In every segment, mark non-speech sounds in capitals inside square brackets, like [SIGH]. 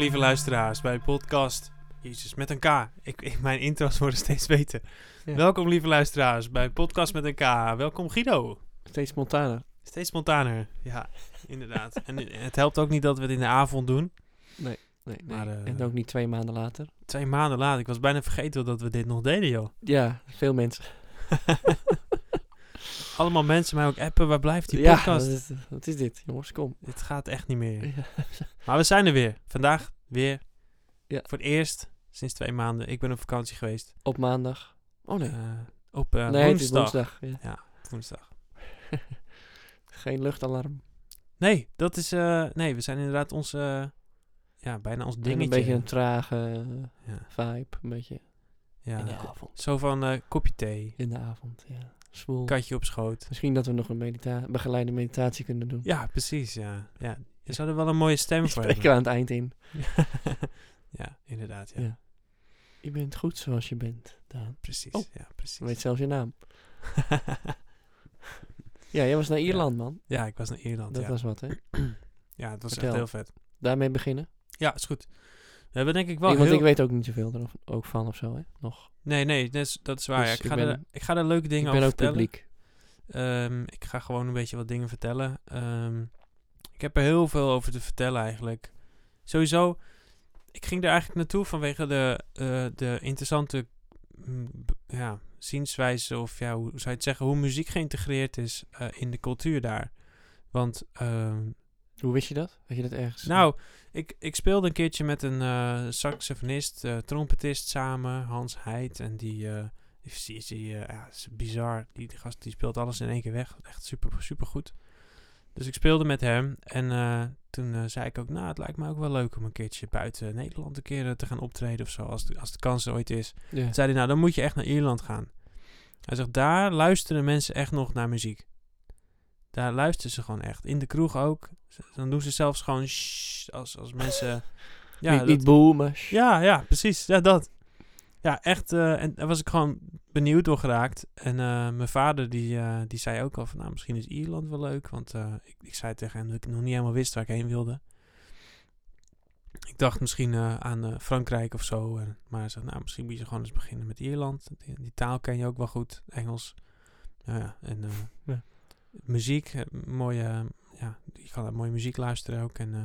Lieve luisteraars bij podcast Jezus met een K. Ik, ik, mijn intro's worden steeds beter. Ja. Welkom lieve luisteraars bij podcast met een K. Welkom Guido. Steeds spontaner. Steeds spontaner. Ja, inderdaad. en het helpt ook niet dat we het in de avond doen. Nee, nee. Maar, eh, en ook niet twee maanden later. Twee maanden later. Ik was bijna vergeten dat we dit nog deden, joh. Ja, veel mensen. [LAUGHS] Allemaal mensen mij ook appen. Waar blijft die ja, podcast? wat is, wat is dit? Jongens, kom. Dit gaat echt niet meer. Ja. [LAUGHS] Maar we zijn er weer. Vandaag weer. Ja. Voor het eerst sinds twee maanden. Ik ben op vakantie geweest. Op maandag. Oh nee. Eh, op eh, nee, woensdag. woensdag. Ja. woensdag. [LAUGHS] Geen luchtalarm. Nee, dat is. eh, nee, we zijn inderdaad ons. ja, bijna ons dingetje. Een beetje een trage Ja, vibe. Een beetje ja. in de avond. Zo van kopje thee, In de avond, ja. Zwoel. katje op schoot. Misschien dat we nog een medita begeleide meditatie kunnen doen. Ja, precies. Ja, ja. Je zou er wel een mooie stem voor spreken we hebben. aan het eind in. [LAUGHS] ja, inderdaad. Ja. Ja. Je bent goed zoals je bent, Daan. Precies. Oh. Ja, precies. Je weet zelfs je naam. [LAUGHS] Ja, jij was naar Ierland, man. ja, ik was naar Ierland. Dat ja. was wat, hè? [CLEARS THROAT] ja, het was Vertel. echt heel vet. Daarmee beginnen. Ja, is goed. We hebben denk ik wel Ik- want heel... ik weet ook niet zoveel erover, ook van of zo, hè? Nog. Nee, nee, dat is, dat is waar. Dus ja. ik, ik ga ben- er, ik ga er leuke dingen ik ben over ook vertellen. publiek. Ehm, ik ga gewoon een beetje wat dingen vertellen. Ehm, ik heb er heel veel over te vertellen eigenlijk. Sowieso, ik ging er eigenlijk naartoe vanwege de, eh, de interessante mm, ja, zienswijze, of ja, hoe zou je het zeggen, hoe muziek geïntegreerd is eh, in de cultuur daar. Want, ehm, Hoe wist je dat? Weet je dat ergens? nou, ik, ik speelde een keertje met een eh, saxofonist, eh, trompetist samen, Hans Heid. En die, eh, die, die, die, ja, is bizar. Die, die gast die speelt alles in één keer weg. Echt super, super goed. Dus ik speelde met hem. En toen zei ik ook, nou, het lijkt me ook wel leuk om een keertje buiten Nederland een keer te gaan optreden of zo. Als de, als de kans er ooit is. Toen zei hij, nou, dan moet je echt naar Ierland gaan. Hij zegt, daar luisteren mensen echt nog naar muziek. Daar luisteren ze gewoon echt. In de kroeg ook. Dan doen ze zelfs gewoon shh, als, als mensen... Ja, niet, dat- niet boe, maar... sh- ja, ja, precies. Ja, dat. Ja, echt. eh, en daar was ik gewoon benieuwd door geraakt. En eh, mijn vader die, eh, die zei ook al van, nou, misschien is Ierland wel leuk. Want ik, ik zei tegen hem dat ik nog niet helemaal wist waar ik heen wilde. Ik dacht misschien aan Frankrijk of zo. En, maar hij zei, nou, misschien moet je gewoon eens beginnen met Ierland. Die, die taal ken je ook wel goed, Engels. Ja, ja, en Ja. Muziek, eh, mooie, ja, je kan naar mooie muziek luisteren ook. En eh,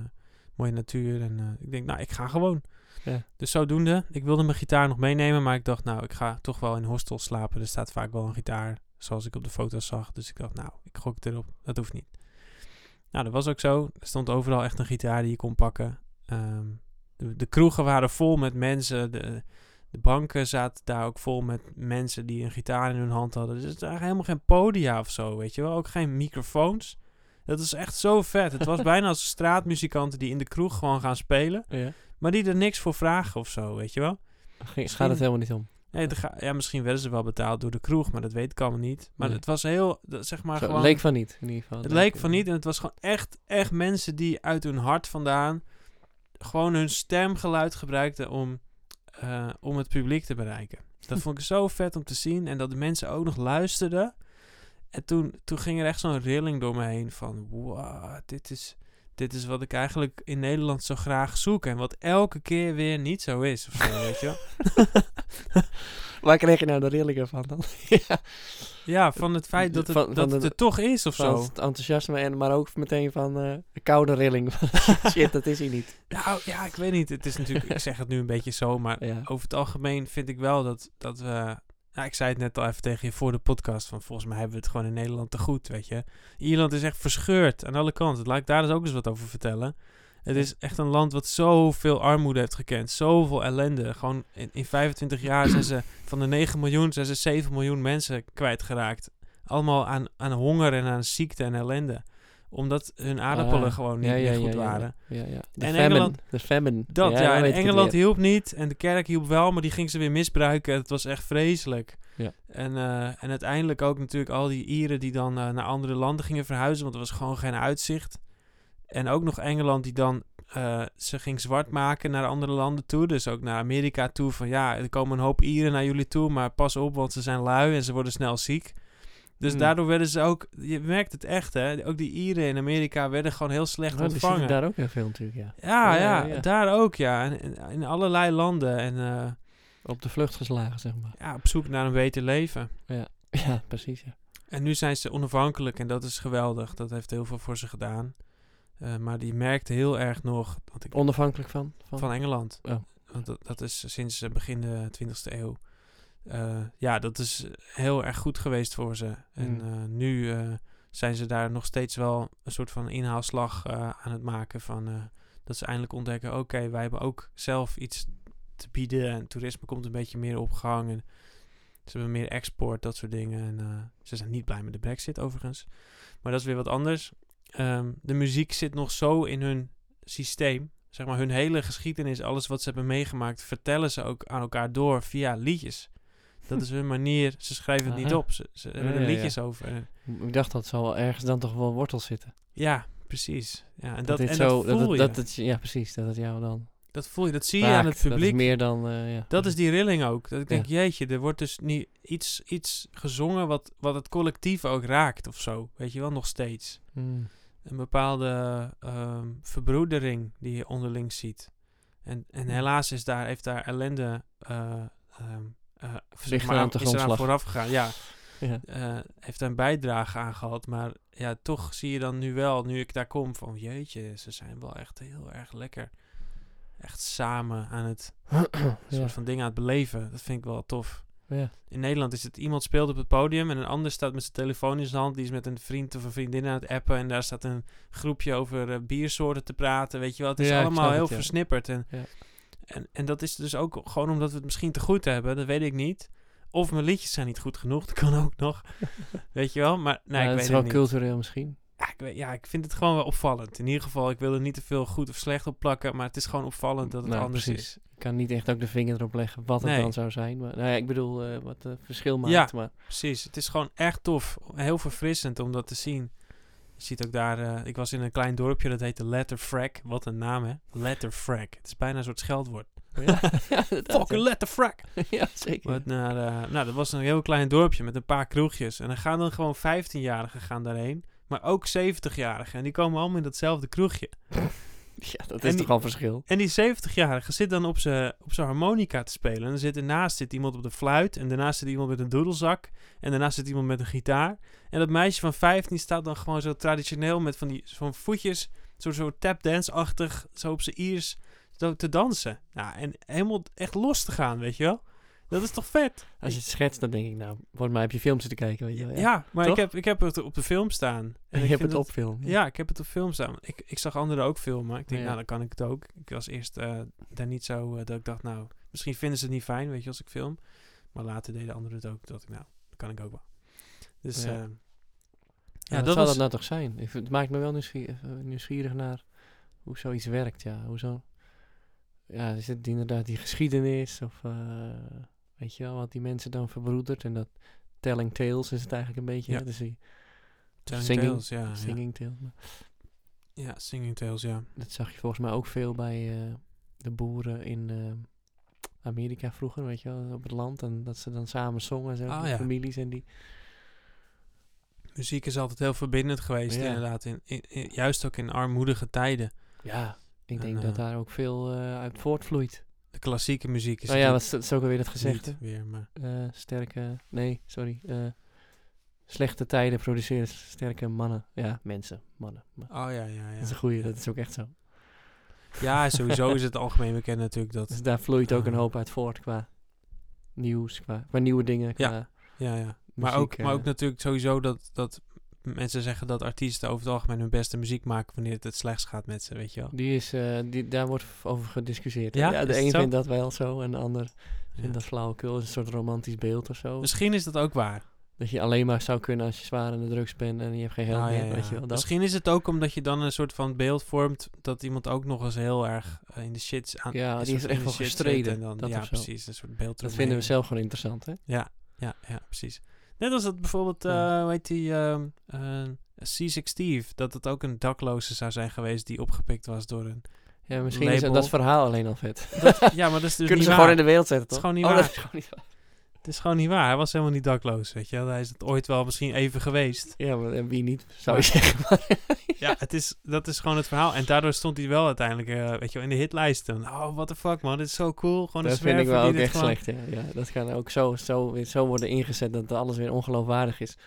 mooie natuur. En eh, ik denk, nou, ik ga gewoon. Ja. Dus zodoende, ik wilde mijn gitaar nog meenemen, maar ik dacht, nou, ik ga toch wel in hostels slapen. Er staat vaak wel een gitaar, zoals ik op de foto's zag. Dus ik dacht, nou, ik gok erop. Dat hoeft niet. Nou, dat was ook zo. Er stond overal echt een gitaar die je kon pakken. Ehm, de, de kroegen waren vol met mensen. De, de banken zaten daar ook vol met mensen die een gitaar in hun hand hadden. Dus het waren helemaal geen podia of zo, weet je wel. Ook geen microfoons. Dat is echt zo vet. Het was [LAUGHS] bijna als straatmuzikanten die in de kroeg gewoon gaan spelen. Ja. Maar die er niks voor vragen of zo, weet je wel? Misschien- gaat het helemaal niet om. Nee, ga- ja, misschien werden ze wel betaald door de kroeg, maar dat weet ik allemaal niet. Maar Nee. het was heel, zeg maar Zo, gewoon... leek van niet, in ieder geval. het leek van niet en het was gewoon echt, echt mensen die uit hun hart vandaan gewoon hun stemgeluid gebruikten om, eh, om het publiek te bereiken. Dat vond ik zo vet om te zien en dat de mensen ook nog luisterden. En toen, toen ging er echt zo'n rilling door me heen van, wow, dit is, dit is wat ik eigenlijk in Nederland zo graag zoek. En wat elke keer weer niet zo is, of zo, weet je. [LAUGHS] Waar kreeg je nou de rillingen van dan? [LAUGHS] [LAUGHS] ja, Ja, van het feit dat het, Van- van dat de- het er toch is of van zo. het enthousiasme, en, maar ook meteen van de koude rilling. [LAUGHS] Shit, dat is hij niet. Nou ja, ik weet niet. Het is natuurlijk, ik zeg het nu een beetje zo, maar Ja. over het algemeen vind ik wel dat, dat we... Nou, ik zei het net al even tegen je voor de podcast, van volgens mij hebben we het gewoon in Nederland te goed, weet je. Ierland is echt verscheurd aan alle kanten. Laat ik daar dus ook eens wat over vertellen. Het is echt een land wat zoveel armoede heeft gekend. Zoveel ellende. Gewoon in, in 25 jaar zijn ze van de 9 miljoen, zijn ze 7 miljoen mensen kwijtgeraakt. Allemaal aan, aan honger en aan ziekte en ellende. Omdat hun aardappelen Ah, gewoon niet ja, ja, meer goed ja, waren. Ja, ja. De En famine. Engeland- De famine. Dat ja, en Engeland hielp niet en de kerk hielp wel, maar die ging ze weer misbruiken. Het was echt vreselijk. Ja. En, eh, en uiteindelijk ook natuurlijk al die Ieren die dan eh, naar andere landen gingen verhuizen, want er was gewoon geen uitzicht. En ook nog Engeland die dan eh, ze ging zwart maken naar andere landen toe. Dus ook naar Amerika toe. Van ja, er komen een hoop Ieren naar jullie toe, maar pas op, want ze zijn lui en ze worden snel ziek. Dus Hmm. daardoor werden ze ook, je merkt het echt hè, ook die Ieren in Amerika werden gewoon heel slecht Oh, ontvangen. daar ook heel veel natuurlijk, ja. Ja, Ja, ja, ja, ja. daar ook ja. In- in allerlei landen en eh, Op de vlucht geslagen, zeg maar. ja, op zoek naar een beter leven. Ja, [LAUGHS] precies, ja. En nu zijn ze onafhankelijk en dat is geweldig. Dat heeft heel veel voor ze gedaan. Eh, maar die merkte heel erg nog, want ik, Onafhankelijk van? Van, van Engeland. Oh. Want dat, dat is sinds eh, begin de 20e eeuw. Eh, ja, dat is heel erg goed geweest voor ze. En Mm. nu zijn ze daar nog steeds wel een soort van inhaalslag aan het maken. Van, dat ze eindelijk ontdekken, oké, wij hebben ook zelf iets te bieden. En toerisme komt een beetje meer op gang. En ze hebben meer export, dat soort dingen. En ze zijn niet blij met de brexit overigens. Maar dat is weer wat anders. Ehm, de muziek zit nog zo in hun systeem. Zeg maar, hun hele geschiedenis, alles wat ze hebben meegemaakt, vertellen ze ook aan elkaar door via liedjes. Dat is hun manier. Ze schrijven het niet op. Ze, ze hebben er ja, liedjes over. Ik dacht dat zal wel ergens dan toch wel wortels zitten. ja, precies. Ja, en Dat, dat, dit en zo, dat voel dat, je. dat, dat, ja, precies. Dat het jou dan dat voel je. Dat zie je aan het raakt. Dat publiek. is meer dan, eh, ja. Dat is die rilling ook. Dat ik denk, jeetje, er wordt dus niet iets, iets gezongen wat, wat het collectief ook raakt of zo. Weet je wel, nog steeds. Hmm. Een bepaalde ehm, verbroedering die je onderling ziet. En, en helaas is daar, heeft daar ellende uh, um, uh, zeg maar, aan is eraan vooraf gegaan. Ja, Ja. eh, heeft daar een bijdrage aan gehad. Maar ja, toch zie je dan nu wel, nu ik daar kom, van jeetje, ze zijn wel echt heel erg lekker. Echt samen aan het [CLEARS THROAT] ja. soort van dingen aan het beleven. Dat vind ik wel tof. Ja. In Nederland is het iemand speelt op het podium en een ander staat met zijn telefoon in zijn hand. Die is met een vriend of een vriendin aan het appen. En daar staat een groepje over eh, biersoorten te praten. Weet je wel, het is Ja, allemaal heel het, ja. versnipperd. En, Ja. en, en dat is dus ook gewoon omdat we het misschien te goed hebben. Dat weet ik niet. Of mijn liedjes zijn niet goed genoeg. [LAUGHS] Dat kan ook nog. [LAUGHS] weet je wel, maar nee, ik weet is wel het niet. cultureel misschien. Ja ik, weet, ja, ik vind het gewoon wel opvallend. In ieder geval, ik wil er niet te veel goed of slecht op plakken. Maar het is gewoon opvallend dat het Nou, anders precies. is. Ik kan niet echt ook de vinger erop leggen wat het Nee. dan zou zijn. Maar nou ja, ik bedoel, eh, wat het verschil maakt. Ja. Maar Precies, het is gewoon echt tof. Heel verfrissend om dat te zien. Je ziet ook daar, eh, ik was in een klein dorpje dat heette Letterfrack. Wat een naam hè, Letterfrack. Het is bijna een soort scheldwoord. [LAUGHS] ja, Fucking. Letterfrack! [LAUGHS] ja, zeker. Wat naar, eh, nou, dat was een heel klein dorpje met een paar kroegjes. En dan gaan dan gewoon 15-jarigen gaan daarheen. Maar ook 70-jarigen. En die komen allemaal in datzelfde kroegje. [LAUGHS] Ja, dat is toch al verschil. En die 70-jarige zit dan op zijn op zijn harmonica te spelen. En dan zit ernaast zit iemand op de fluit. En daarnaast zit iemand met een doedelzak. En daarnaast zit iemand met een gitaar. En dat meisje van 15 staat dan gewoon zo traditioneel met van die van voetjes. Zo, zo tapdance-achtig. Zo op zijn iers zo te dansen. Nou, en helemaal echt los te gaan, weet je wel. Dat is toch vet? Als je het schetst, dan denk ik, nou, volgens mij heb je films te kijken, weet je Ja, wel. maar ik heb, ik heb het op de film staan. En ik hebt vind het op film. Ja, ik heb het op film staan. Ik, ik zag anderen ook filmen. Ik denk, Ja. nou, dan kan ik het ook. Ik was eerst eh, daar niet zo eh, dat ik dacht, nou, misschien vinden ze het niet fijn, weet je, als ik film. Maar later deden anderen het ook. Dat ik, nou, dat kan ik ook wel. Dus Ja. ja, Ja, ja dat zou was... dat nou toch zijn? Ik, het maakt me wel nieuwsgierig, eh, nieuwsgierig naar hoe zoiets werkt, ja. Hoe zo... Ja, is het inderdaad die geschiedenis of... eh, weet je wel, wat die mensen dan verbroedert. En dat telling tales is het eigenlijk een beetje. Ja. hè, Dus die Telling singing- Tales, ja, ja. singing tale. Maar Ja, Singing Tales, ja. Dat zag je volgens mij ook veel bij eh, de boeren in eh, Amerika vroeger, weet je wel, op het land. En dat ze dan samen zongen en zo, ja. families en die... Muziek is altijd heel verbindend geweest, Ja. inderdaad. In, in- in- juist ook in armoedige tijden. Ja, ik En, denk eh, dat daar ook veel eh, uit voortvloeit. De klassieke muziek is Oh ja, wat is, ook alweer het gezegde. niet weer, maar... Eh, sterke, nee, sorry. eh, slechte tijden produceren sterke mannen. Ja, mensen, mannen. Maar Oh ja, ja, Dat is ja. een goeie, dat is ook echt zo. Ja, sowieso is [LAUGHS] het algemeen bekend natuurlijk dat... Dus daar vloeit ook een hoop uit voort qua nieuws, qua, qua nieuwe dingen. Ja. Qua, Ja, ja. Maar, muziek, ook, maar ook eh. natuurlijk sowieso dat, dat mensen zeggen dat artiesten over het algemeen hun beste muziek maken wanneer het het slechts gaat met ze, weet je wel. Die is, eh, die, daar wordt over gediscussieerd. Ja? De een vindt dat wel zo en de ander vindt Ja. dat flauwekul. is een soort romantisch beeld of zo. Misschien is dat ook waar. dat je alleen maar zou kunnen als je zwaar aan de drugs bent en je hebt geen geld Ah, meer, ja, weet je wel. Dat. Misschien is het ook omdat je dan een soort van beeld vormt dat iemand ook nog eens heel erg eh, in de shit aan Ja, die is er in echt wel gestreden, En dan, dat ja, precies. Een soort beeld Dat vinden we zelf gewoon interessant, hè? Ja, ja, ja, precies. Net als dat bijvoorbeeld, Ja. hoe heet die, ehm eh, C6 Steve, dat het ook een dakloze zou zijn geweest die opgepikt was door een... Ja, misschien is Label. dat verhaal alleen al vet. Dat, ja, maar dat is dus Kunnen niet ze waar. gewoon in de wereld zetten, is toch? gewoon niet oh, waar. dat is gewoon niet waar. Het is gewoon niet waar. Hij was helemaal niet dakloos, weet je. Hij is het ooit wel misschien even geweest. Ja, maar en wie niet, zou je zeggen. [LAUGHS] Ja, het is, dat is gewoon het verhaal. En daardoor stond hij wel uiteindelijk, eh, weet je wel, in de hitlijsten. Oh, what the fuck, man. Dit is zo cool. Gewoon dat vind ik wel ook echt gewoon- slecht, ja. ja. Dat kan ook zo, zo, weer zo worden ingezet dat alles weer ongeloofwaardig is.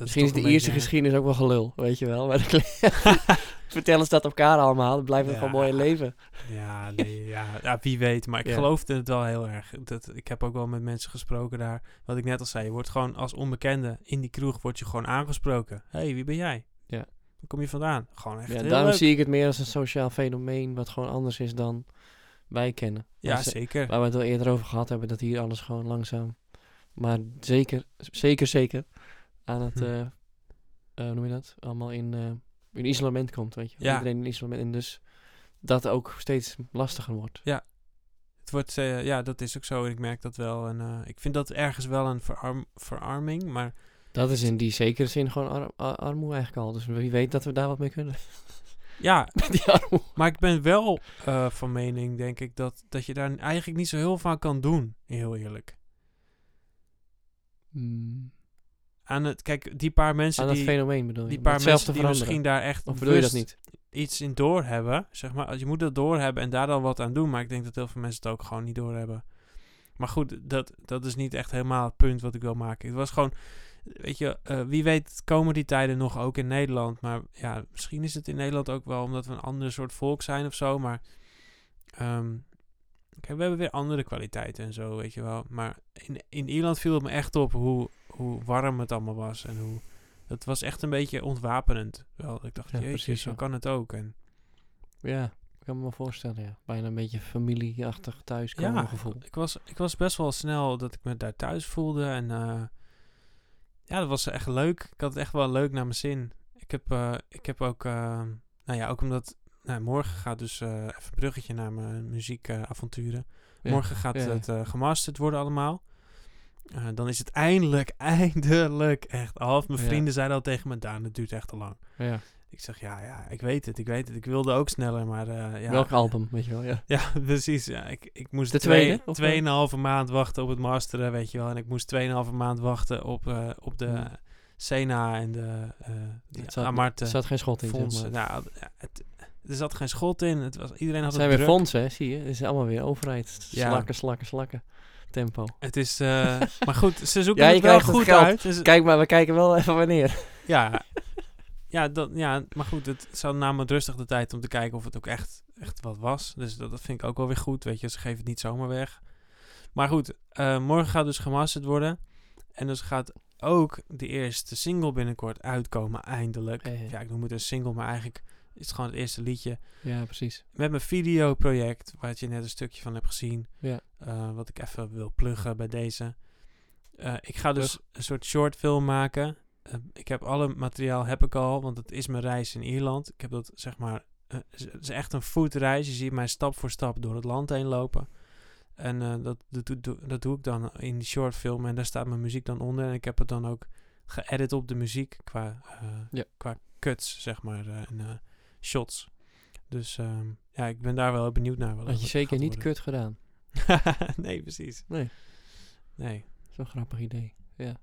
Misschien is de Ierse beetje- geschiedenis ook wel gelul, weet je wel. [LAUGHS] Maar [LAUGHS] vertellen ze dat elkaar allemaal, dan blijft het gewoon mooi leven. Ja, nee, ja, ja, wie weet. Maar ik geloofde het wel heel erg. Dat, ik heb ook wel met mensen gesproken daar. Wat ik net al zei, je wordt gewoon als onbekende in die kroeg word je gewoon aangesproken. Hé, hey, wie ben jij? Ja. Waar kom je vandaan? Gewoon echt Ja, daarom leuk. zie ik het meer als een sociaal fenomeen wat gewoon anders is dan wij kennen. Ja, zeker. Waar we het al eerder over gehad hebben, dat hier alles gewoon langzaam, maar zeker, zeker, zeker aan het, Hm. hoe noem je dat, allemaal in, eh, in isolement komt, weet je. Ja. Iedereen in isolement en dus dat ook steeds lastiger wordt. Het wordt, ja, dat is ook zo. En ik merk dat wel. En ik vind dat ergens wel een verarm verarming. Maar Dat is in die zekere zin gewoon ar- ar- armoede eigenlijk al. Dus wie weet dat we daar wat mee kunnen. [LAUGHS] ja, [LAUGHS] maar ik ben wel van mening, denk ik, dat, dat je daar eigenlijk niet zo heel aan kan doen. Heel eerlijk. Hmm. Aan het, kijk, die paar mensen Aan dat die, fenomeen bedoel je? die paar mensen die veranderen. misschien daar echt Of bedoel je dat bewust niet? iets in doorhebben, zeg maar. Je moet dat doorhebben en daar dan wat aan doen. Maar ik denk dat heel veel mensen het ook gewoon niet doorhebben. Maar goed, dat, dat is niet echt helemaal het punt wat ik wil maken. Het was gewoon, weet je, eh, wie weet komen die tijden nog ook in Nederland. Maar ja, misschien is het in Nederland ook wel omdat we een ander soort volk zijn of zo. Maar ehm, kijk, we hebben weer andere kwaliteiten en zo, weet je wel. Maar in, in Ierland viel het me echt op hoe, hoe warm het allemaal was en hoe... Het was echt een beetje ontwapenend. Wel, ik dacht, Ja, jeetje, precies, zo ja. kan het ook. En Ja, ik kan me wel voorstellen, ja. Bijna een beetje familieachtig thuiskomen ja, gevoel. ik was, ik was best wel snel dat ik me daar thuis voelde. En eh, ja, dat was echt leuk. Ik had het echt wel leuk naar mijn zin. Ik heb, eh, ik heb ook, eh, nou ja, ook omdat... Nou, morgen gaat dus even een bruggetje naar mijn muziekavonturen. Ja. Morgen gaat Ja, het gemasterd worden allemaal. Eh, dan is het eindelijk, [LAUGHS] eindelijk echt af. Mijn Ja. vrienden zeiden al tegen me, Daan, het duurt echt te lang. Ja. Ik zeg, ja, ja, ik weet het, ik weet het. Ik wilde ook sneller, maar eh, ja. Welk album, weet je wel, ja. Ja, [LAUGHS] precies. Ja, ik, ik moest De twee, tweede, of, tweeënhalve maand wachten op het masteren, weet je wel. En ik moest tweeënhalve maand wachten op, eh, op de Ja. Sena en de uh, zat, Amarte er zat geen schot in, zeg fondsen. maar. Nou, ja, het, er zat geen schot in. Het was, iedereen had Het zijn het weer druk. fondsen, hè, zie je. Het is allemaal weer overheid. Slakken, slakken, slakken. Tempo. Het is, eh, [LAUGHS] maar goed, ze zoeken Ja, je het wel het goed uit. Dus- Kijk maar, we kijken wel even wanneer. ja, ja, dat, ja, maar goed, het zou namelijk rustig de tijd om te kijken of het ook echt, echt wat was. Dus dat, dat vind ik ook wel weer goed, weet je. Ze geven het niet zomaar weg. Maar goed, eh, morgen gaat dus gemasterd worden. En dus gaat ook de eerste single binnenkort uitkomen, eindelijk. Ja, ik noem het een single, maar eigenlijk is het gewoon het eerste liedje. Ja, precies. Met mijn videoproject, waar je net een stukje van hebt gezien. Ja. eh, wat ik even wil pluggen bij deze. Eh, ik ga dus een soort short film maken. Eh, ik heb alle materiaal heb ik al, want het is mijn reis in Ierland. Ik heb dat zeg maar, het is echt een voetreis. Je ziet mij stap voor stap door het land heen lopen. En dat, dat, doe- dat doe ik dan in die short film en daar staat mijn muziek dan onder. En ik heb het dan ook geëdit op de muziek qua, Ja. qua cuts, zeg maar, en shots. Dus ehm, ja, ik ben daar wel benieuwd naar. wat Had je zeker niet worden. kut gedaan. [LAUGHS] nee, precies. Nee. Nee. Zo'n grappig idee. Ja.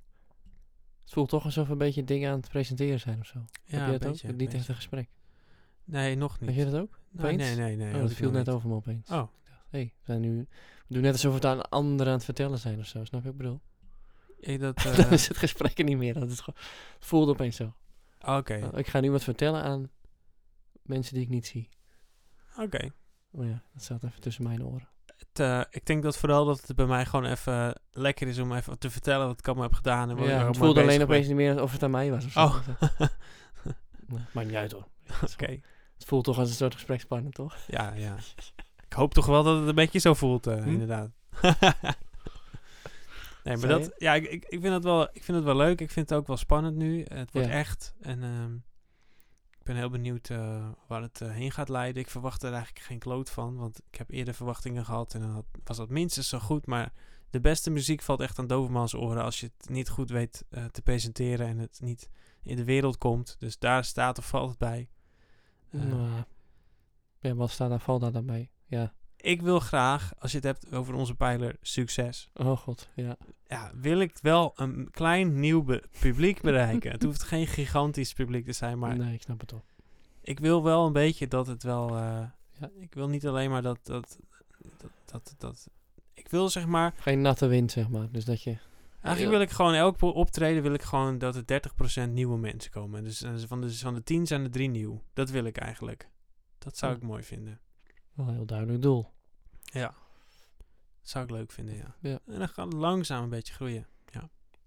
Het voelt toch alsof we een beetje dingen aan het presenteren zijn of zo. Ja, Heb je dat beetje, ook? Niet echt een gesprek. Nee, nog niet. Heb je dat ook? nee, nee, nee, nee. oh, dat viel net niet. over me opeens. Oh, Hé, we zijn nu... We doen net alsof we het aan anderen aan het vertellen zijn of zo. Snap je wat ik bedoel? ik dat... [LAUGHS] Dan eh, is het gesprek er niet meer. Dat het voelde opeens zo. Oké, Oh, ik ga nu wat vertellen aan mensen die ik niet zie. oké. Oh ja, dat staat even tussen mijn oren. Het, eh, ik denk dat vooral dat het bij mij gewoon even lekker is om even te vertellen wat ik allemaal heb gedaan. En Ja, het voelde alleen opeens niet meer of het aan mij was of zo. Oh, Nee, [LAUGHS] [LAUGHS] Maakt niet uit hoor. [LAUGHS] oké. Het voelt toch als een soort gesprekspartner, toch? Ja, ja. Ik hoop toch wel dat het een beetje zo voelt, eh, Hm? inderdaad. nee, maar dat, ja, ik, ik, vind het wel, ik vind het wel leuk. Ik vind het ook wel spannend nu. Het wordt Ja. echt. En ehm, ben heel benieuwd eh, waar het eh, heen gaat leiden. Ik verwacht er eigenlijk geen kloot van. Want ik heb eerder verwachtingen gehad en dan had- was dat minstens zo goed. Maar de beste muziek valt echt aan dovermans oren als je het niet goed weet eh, te presenteren en het niet in de wereld komt. Dus daar staat of valt het bij. Nou, ja, wat staat daar, valt daar dan bij? Ja. Ik wil graag, als je het hebt over onze pijler succes, Oh god, ja. ja, wil ik wel een klein nieuw be- publiek bereiken. het hoeft geen gigantisch publiek te zijn, maar nee, ik snap het toch. ik wil wel een beetje dat het wel. eh, Ja. Ik wil niet alleen maar dat, dat, dat, dat, dat. Ik wil zeg maar. Geen natte wind, zeg maar. Dus dat je... Eigenlijk wil ik gewoon elk optreden wil ik gewoon dat er 30% nieuwe mensen komen. Dus eh, van de, van de 10 zijn er drie nieuw. Dat wil ik eigenlijk. Dat zou Ja. ik mooi vinden. Wel een heel duidelijk doel. Ja. Dat zou ik leuk vinden, ja. Ja. En dan gaat het langzaam een beetje groeien.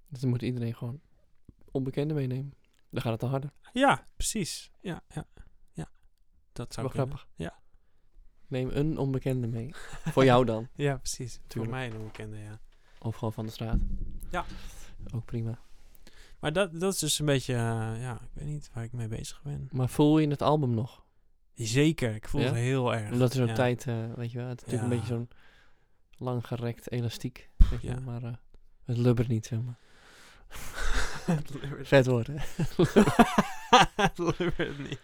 Dus dan moet iedereen gewoon onbekenden meenemen. Dan gaat het al harder. Ja, precies. Ja, ja, ja. Dat zou Wel kunnen. grappig. Ja. Neem een onbekende mee. Voor jou dan. [LAUGHS] Ja, precies. Voor mij een onbekende, ja. Of gewoon van de straat. Ja. Ook prima. Maar dat, dat is dus een beetje, eh, ja, ik weet niet waar ik mee bezig ben. Maar voel je het album nog? Zeker, ik voel Ja? het heel erg. Omdat er zo'n ja. tijd, eh, weet je wel, het is natuurlijk Ja. een beetje zo'n lang gerekt elastiek. Weet je wel, maar eh, het lubbert niet, zeg maar. [LAUGHS] Het lubbert- Vet woord, hè? [LAUGHS] Het lubbert niet.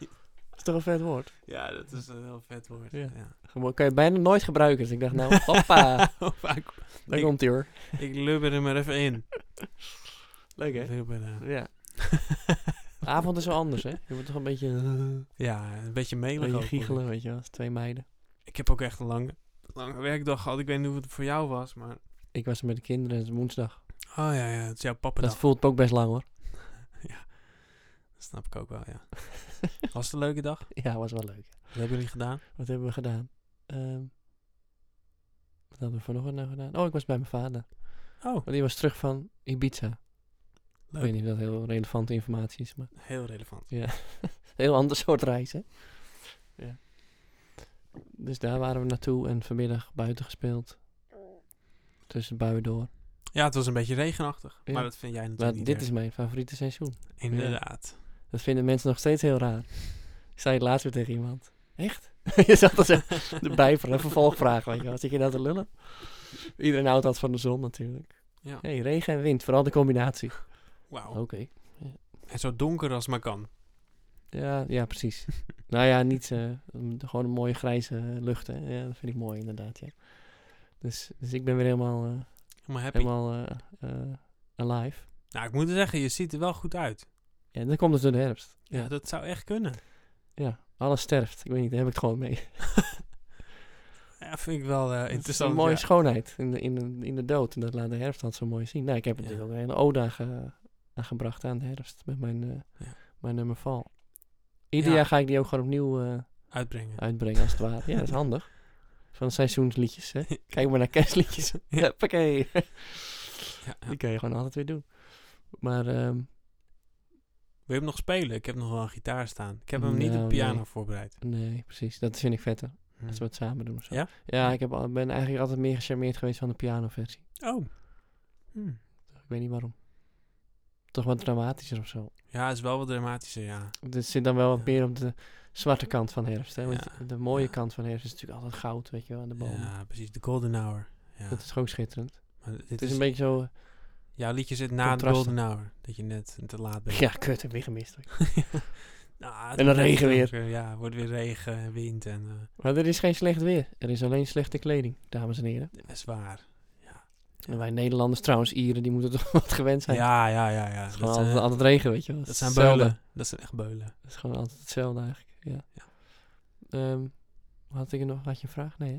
is toch een vet woord? Ja, dat is een heel vet woord. Ja. Ja. Gewoon, kan je bijna nooit gebruiken. Dus ik dacht, nou, [LAUGHS] hoppa, Vaak- daar komt ie hoor. ik lubber hem er even in. Leuk, hè? Lubberen. Ja. Avond is wel anders, hè? Je wordt toch een beetje, eh, Ja, een beetje een melig beetje ook, giechelen, hoor. weet je wel. als Twee meiden. Ik heb ook echt een lange, lange werkdag gehad. Ik weet niet hoe het voor jou was, maar... Ik was er met de kinderen, het is woensdag. Oh ja, ja, het is jouw Dat pappendag. voelt ook best lang, hoor. [LAUGHS] Dat snap ik ook wel, ja. Was het een leuke dag? [LAUGHS] Ja, was wel leuk. Wat hebben jullie gedaan? Wat hebben we gedaan? Ehm, wat hadden we vanochtend nou gedaan? Oh, ik was bij mijn vader. Oh, Want die was terug van Ibiza. Ik weet niet of dat heel relevante informatie is, maar Heel relevant. ja. [LAUGHS] heel ander soort reis, hè? Ja. Dus daar waren we naartoe en vanmiddag buiten gespeeld. Tussen buien door. Ja, het was een beetje regenachtig. Ja. Maar dat vind jij Maar natuurlijk niet dit erg. is mijn favoriete seizoen. Inderdaad. Dat vinden mensen nog steeds heel raar. Ik zei het laatst weer tegen iemand. Echt? [LAUGHS] je zat er zo de bijvraag, een vervolgvraag, weet je. Wat zit je nou te lullen? Iedereen houdt dat van de zon natuurlijk. Ja. hey, regen en wind, vooral de combinatie. Wauw. Oké. En zo donker als maar kan. Ja, ja, precies. [LAUGHS] nou ja, niet eh, een- gewoon een mooie grijze lucht, hè. Ja, dat vind ik mooi inderdaad, ja. Dus, dus ik ben weer helemaal, eh, Helemaal happy. helemaal eh, alive. Nou, ik moet zeggen, je ziet er wel goed uit. Ja, dan komt het door de herfst. Ja, Ja, dat zou echt kunnen. ja, alles sterft. Ik weet niet, daar heb ik het gewoon mee. [LAUGHS] Ja, vind ik wel Het is interessant. een mooie ja. schoonheid in de, in, de, in de dood. En dat laat de herfst altijd zo mooi zien. Nou, ik heb Ja. natuurlijk ook een hele ode aan, ge- aan gebracht aan de herfst. Met mijn, Ja. mijn nummer Val. Ieder Ja. jaar ga ik die ook gewoon opnieuw eh, Uitbrengen. uitbrengen, als het ware. Ja, dat is handig. [LAUGHS] Van seizoensliedjes, hè. Kijk maar naar kerstliedjes. [LAUGHS] Ja. pakket. Ja. Die kan je gewoon altijd weer doen. Maar ehm, Wil je hem nog spelen? Ik heb nog wel een gitaar staan. Ik heb hem niet op Nou, piano nee. voorbereid. nee, precies. Dat vind ik vetter. Hm. Als we het samen doen of zo. Ja? Ja, ik heb, al- ben eigenlijk altijd meer gecharmeerd geweest van de pianoversie. Oh. Hm. Ik weet niet waarom. Toch wat dramatischer of zo. Ja, het is wel wat dramatischer, ja. Het zit dan wel wat meer op de zwarte kant van herfst. Hè? Want de mooie kant van herfst is natuurlijk altijd goud, weet je wel, aan de bomen. Ja, precies. De Golden Hour. Ja. Dat is gewoon schitterend. Maar dit Het is is een beetje zo... Jouw liedje zit na de. Golden Hour. Dat je net te laat bent. Ja, kut, heb weer gemist. [LAUGHS] Nou, En dan regen weer. donker, Ja, wordt weer regen en wind en... eh, Maar er is geen slecht weer. Er is alleen slechte kleding, dames en heren. dat is waar. En wij Nederlanders trouwens, Ieren, die moeten [LAUGHS] toch wat gewend zijn. ja, ja, ja. ja. Het is Dat, gewoon zijn, altijd, altijd regen, weet je wel. dat zijn hetzelfde. beulen. Dat zijn echt beulen. Het is gewoon altijd hetzelfde eigenlijk, ja. Ja. Ehm, had ik er nog, had je een vraag? Nee, hè?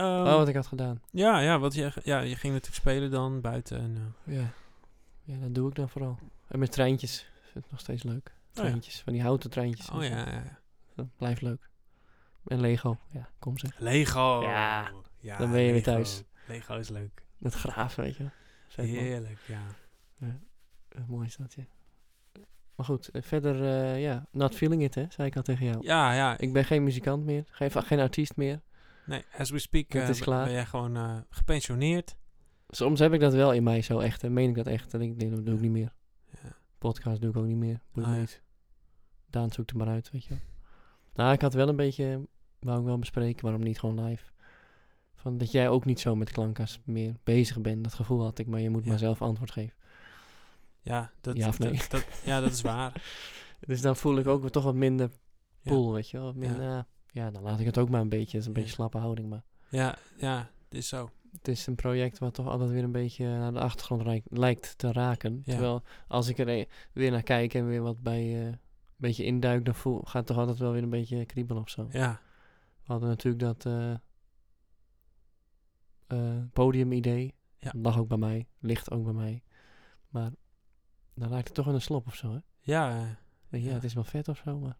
Ehm, oh, wat ik had gedaan. ja, ja, wat je, ja, je ging natuurlijk spelen dan buiten. En, eh, Ja. ja, dat doe ik dan vooral. En met treintjes. Vind ik nog steeds leuk. ja. Treintjes, van die houten treintjes. oh ja, ja, ja. Dat blijft leuk. En Lego, ja, kom zeg. Lego. Ja, ja dan ben je weer thuis. Lego is leuk. Met graven, weet je. Vet. Heerlijk, ja. Eh, mooi is dat, ja. Maar goed, eh, verder, eh, ja, not feeling it, hè, zei ik al tegen jou. Ja, ja. Ik ben geen muzikant meer, geen, geen artiest meer. Nee, as we speak is ben- klaar. ben jij gewoon gepensioneerd. Soms heb ik dat wel in mij zo echt, en meen ik dat echt. Dat ik denk, dat doe ik niet meer. Ja. Podcast doe ik ook niet meer. Doe ik Ah, ja. niet. Daan zoekt er maar uit, weet je wel. Nou, ik had wel een beetje, wou ik wel bespreken, waarom niet gewoon live. Van dat jij ook niet zo met klankas meer bezig bent. Dat gevoel had ik, maar je moet Ja. maar zelf antwoord geven. Ja, dat, Ja nee? dat, dat- ja, dat is waar. [LAUGHS] Dus dan voel ik ook weer toch wat minder Ja. pool, weet je wel. Minder, ja. ja, dan laat ik het ook maar een beetje. Dat is een beetje slappe houding, maar Ja, ja, het is zo. Het is een project wat toch altijd weer een beetje naar de achtergrond lijkt te raken. Terwijl als ik er e- weer naar kijk en weer wat bij eh, een beetje induik, dan voel, gaat het toch altijd wel weer een beetje kriebelen of zo. Ja, We hadden natuurlijk dat eh, eh, podiumidee. Ja. Dat lag ook bij mij, ligt ook bij mij. Maar dan lijkt het toch in een slop of zo, hè? ja. Ja, Ja. het is wel vet of zo, maar...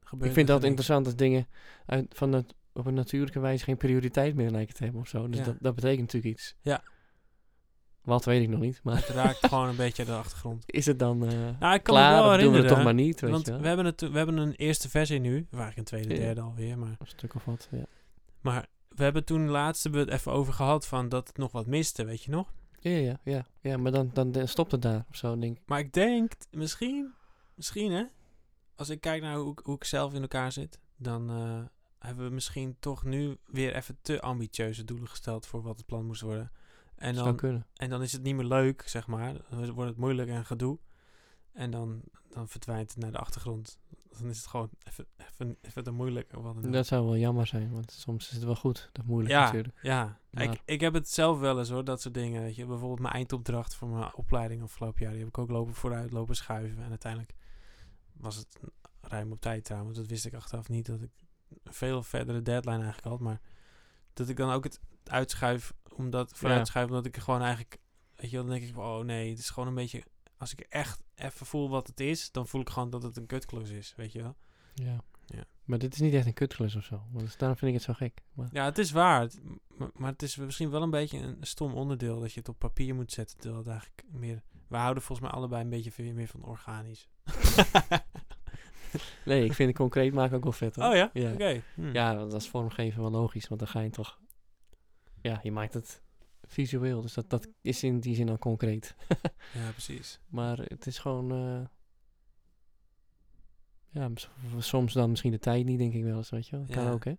gebeurt ik vind dat interessant als dingen uit, van het, op een natuurlijke wijze geen prioriteit meer lijken te hebben of zo. Dus Ja. dat, dat betekent natuurlijk iets. Ja. Wat weet ik nog niet, maar Het raakt gewoon een beetje de achtergrond. [LAUGHS] is het dan Nou, ik kan klaar me wel doen we het toch maar niet, weet want je wel? we hebben, het, we hebben een eerste versie nu. Of eigenlijk een tweede, derde alweer. Maar, Een stuk of wat, ja. maar we hebben toen laatst hebben we het even over gehad van dat het nog wat miste, weet je nog? Ja, ja, ja. Ja, maar dan, dan, dan stopt het daar of zo, denk ik. Maar ik denk, misschien, misschien hè, als ik kijk naar hoe, ik- hoe ik zelf in elkaar zit, dan eh, hebben we misschien toch nu weer even te ambitieuze doelen gesteld voor wat het plan moest worden. En dan, kunnen. en dan is het niet meer leuk, zeg maar. Dan wordt het moeilijk en gedoe. En dan, dan verdwijnt het naar de achtergrond. Dan is het gewoon even, even, even te moeilijk. Wat dan. Dat zou wel jammer zijn, want soms is het wel goed. Dat moeilijk ja, natuurlijk. ja. Maar- Ik, ik heb het zelf wel eens hoor, dat soort dingen. Weet je. Bijvoorbeeld mijn eindopdracht voor mijn opleiding afgelopen jaar. Die heb ik ook lopen vooruit, lopen schuiven. En uiteindelijk was het ruim op tijd trouwens. Dat wist ik achteraf niet. Dat ik een veel verdere deadline eigenlijk had. Maar dat ik dan ook het uitschuif. Omdat, vooruit schuif, omdat ik gewoon eigenlijk... Weet je wel, dan denk ik van, oh nee, het is gewoon een beetje... Als ik echt even voel wat het is, dan voel ik gewoon dat het een kutklus is, weet je wel. Ja. Ja. Maar dit is niet echt een kutklus of zo. Want daarom vind ik het zo gek. Maar Ja, het is waar. Het- maar, maar het is misschien wel een beetje een stom onderdeel dat je het op papier moet zetten. Terwijl het eigenlijk meer. We houden volgens mij allebei een beetje veel meer van organisch. [LAUGHS] nee, ik vind het concreet maken ook wel vet. Hoor. oh ja? Ja. Oké. Hm. Ja, dat is vormgeven wel logisch, want dan ga je toch... Ja, je maakt het visueel, dus dat, dat is in die zin al concreet. [LAUGHS] ja, precies. Maar het is gewoon... eh, ja, soms dan misschien de tijd niet, denk ik wel eens, weet je wel. Kan Ja. ook, hè?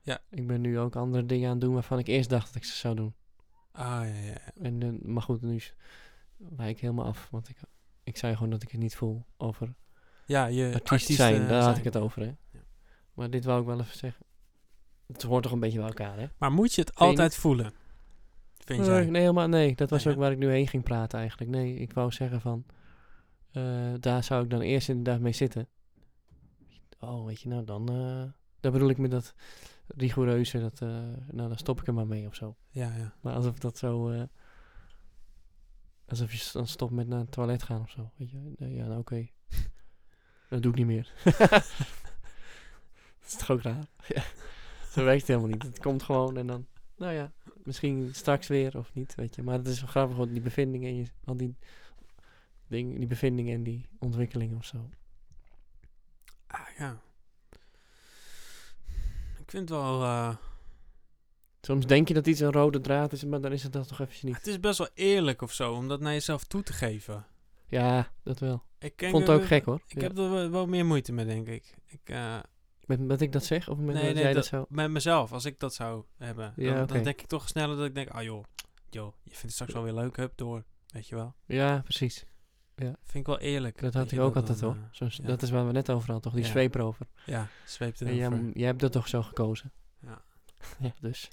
Ja. Ik ben nu ook andere dingen aan het doen waarvan ik eerst dacht dat ik ze zou doen. Ah ja, ja. En, eh, maar goed, nu wijk ik helemaal af, want ik, ik zei gewoon dat ik het niet voel over Ja, je artiest artiest zijn, daar had ik het over, hè. Ja. Maar dit wou ik wel even zeggen. Het hoort toch een beetje bij elkaar, hè? Maar moet je het Vind altijd voelen? Vind Nee, jij? nee, helemaal nee. Dat was Nee, ook waar ik nu heen ging praten eigenlijk. Nee, ik wou zeggen van... eh, daar zou ik dan eerst inderdaad mee zitten. Oh, weet je, nou dan... eh daar bedoel ik met dat rigoureuze, dat... eh, nou, dan stop ik er maar mee of zo. Ja, ja. Maar alsof dat zo... eh, alsof je dan stopt met naar het toilet gaan of zo. Weet je? Ja, nou oké. [LAUGHS] dat doe ik niet meer. [LAUGHS] dat is toch ook raar? [LAUGHS] ja. Zo werkt het helemaal niet. Het komt gewoon en dan... Nou ja, misschien straks weer of niet, weet je. Maar het is wel grappig, want die bevindingen en je, al die dingen, die bevindingen en die ontwikkelingen of zo. Ah, ja. Ik vind het wel... eh, Soms denk je dat iets een rode draad is, maar dan is het dat toch eventjes niet. het is best wel eerlijk of zo, om dat naar jezelf toe te geven. Ja, dat wel. Ik ken- Vond het ook gek hoor. Ik Ja. heb er wel, wel meer moeite mee, denk ik. Ik... eh, Met dat ik dat zeg of met Nee, dat nee, jij dat, dat- zo... met mezelf, als ik dat zou hebben. Ja, dan, denk ik toch sneller dat ik denk, ah joh, joh, je vindt het straks wel weer leuk, hup, door. Weet je wel. Ja, precies. Vind ik wel eerlijk. Dat had ik ook altijd dan, hoor. eh, ja. Dat is waar we net over hadden, toch? Die Ja. zweep erover. ja, zweept En erover. jij, jij hebt dat toch zo gekozen? Ja. [LAUGHS] ja, dus.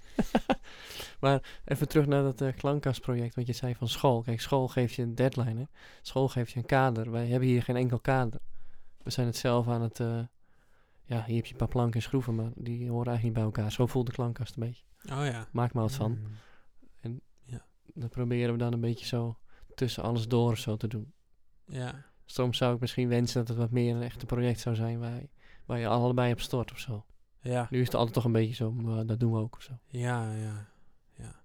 [LAUGHS] maar even terug naar dat eh, klankkastproject, wat je zei van school. Kijk, school geeft je een deadline, hè. School geeft je een kader. Wij hebben hier geen enkel kader. We zijn het zelf aan het... eh, ja, hier heb je een paar planken en schroeven, maar die horen eigenlijk niet bij elkaar. Zo voelt de klankkast een beetje. Oh ja. Maak maar wat van. Mm. Dat proberen we dan een beetje zo tussen alles door of zo te doen. Ja. Soms zou ik misschien wensen dat het wat meer een echte project zou zijn waar je, waar je allebei op stort of zo. Ja. Nu is het altijd toch een beetje zo, maar dat doen we ook of zo. Ja, ja. Ja.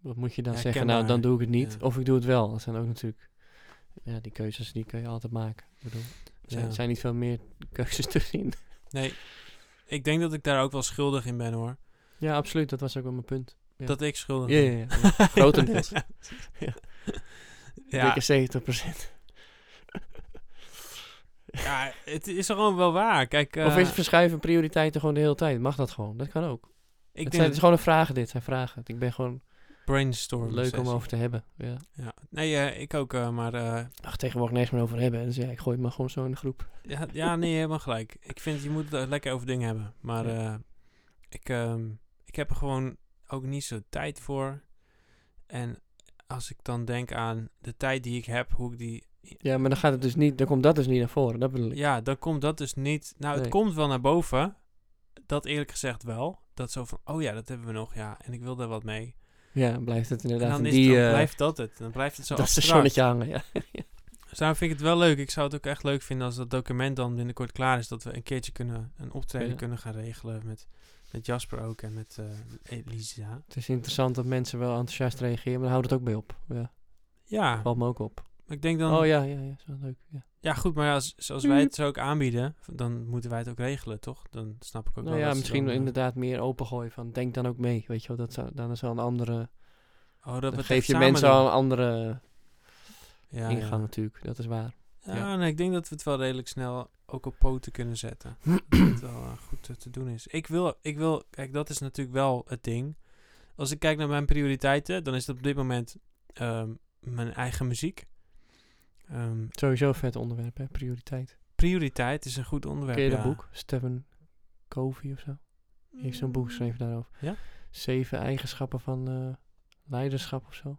Wat moet je dan Ja, zeggen? Nou, dan doe ik het niet. Ja. Of ik doe het wel. Dat zijn ook natuurlijk... Ja, die keuzes die kun je altijd maken. Ik bedoel, er zijn, Ja. zijn niet veel meer keuzes te zien. Nee. Ik denk dat ik daar ook wel schuldig in ben hoor. Ja, absoluut. Dat was ook wel mijn punt. Ja. Dat ik schuldig Ja, ben. ja, ja. ja. Grotendeels. [LAUGHS] ja. Dikke 70 procent. ja, het is gewoon wel waar. Kijk, of eh, is verschuiven prioriteiten gewoon de hele tijd? Mag dat gewoon? Dat kan ook. ik het, denk zijn, het is gewoon een vragen dit. zijn vragen. Ik ben gewoon brainstorm. leuk om over te hebben. Ja. Ja. Nee, eh, ik ook, eh, maar eh, Ach, tegenwoordig niks meer over hebben. Dus ja, ik gooi het maar gewoon zo in de groep. ja, ja, nee, helemaal gelijk. Ik vind je moet het lekker over dingen hebben. Maar Ja. eh, ik, ehm, ik heb er gewoon ook niet zo tijd voor. En als ik dan denk aan de tijd die ik heb, hoe ik die... Ja, maar dan gaat het dus niet, dan komt dat dus niet naar voren. Dat bedoel ik. Ja, dan komt dat dus niet... Nou, het komt wel naar boven. Dat eerlijk gezegd wel. Dat zo van, oh ja, dat hebben we nog, ja. En ik wil daar wat mee. Ja, dan blijft het En inderdaad dan, in is die, dan eh, blijft dat het. Dan blijft het zo dat stationnetje hangen, [LAUGHS] ja. Dus daarom vind ik het wel leuk. Ik zou het ook echt leuk vinden als dat document dan binnenkort klaar is. Dat we een keertje kunnen, een optreden Ja. kunnen gaan regelen met, met Jasper ook en met eh Elisa. Het is interessant dat mensen wel enthousiast reageren, maar dan houdt het ook bij op. Ja, Ja, valt me ook op. ik denk dan... Oh ja, ja, ja, zo leuk. Ja. Ja, goed, maar als, zoals wij het zo ook aanbieden, dan moeten wij het ook regelen, toch? Dan snap ik ook Nou wel ja, misschien dan, eh, inderdaad meer opengooien van denk dan ook mee, weet je wel. Dat zou, dan is wel een andere, Oh, dat geef je mensen al een andere ja, ingang ja. natuurlijk, dat is waar. Ja, Ja. nee, ik denk dat we het wel redelijk snel ook op poten kunnen zetten. [CLEARS THROAT] dat het wel eh, goed eh, te doen is. Ik wil, ik wil, kijk, dat is natuurlijk wel het ding. Als ik kijk naar mijn prioriteiten, dan is het op dit moment ehm, mijn eigen muziek. Ehm, Sowieso een vet onderwerp, hè, prioriteit. prioriteit is een goed onderwerp. Ken je dat ja. boek? Stephen Covey of zo? Die heeft zo'n boek geschreven daarover. Ja? Zeven eigenschappen van eh, leiderschap of zo.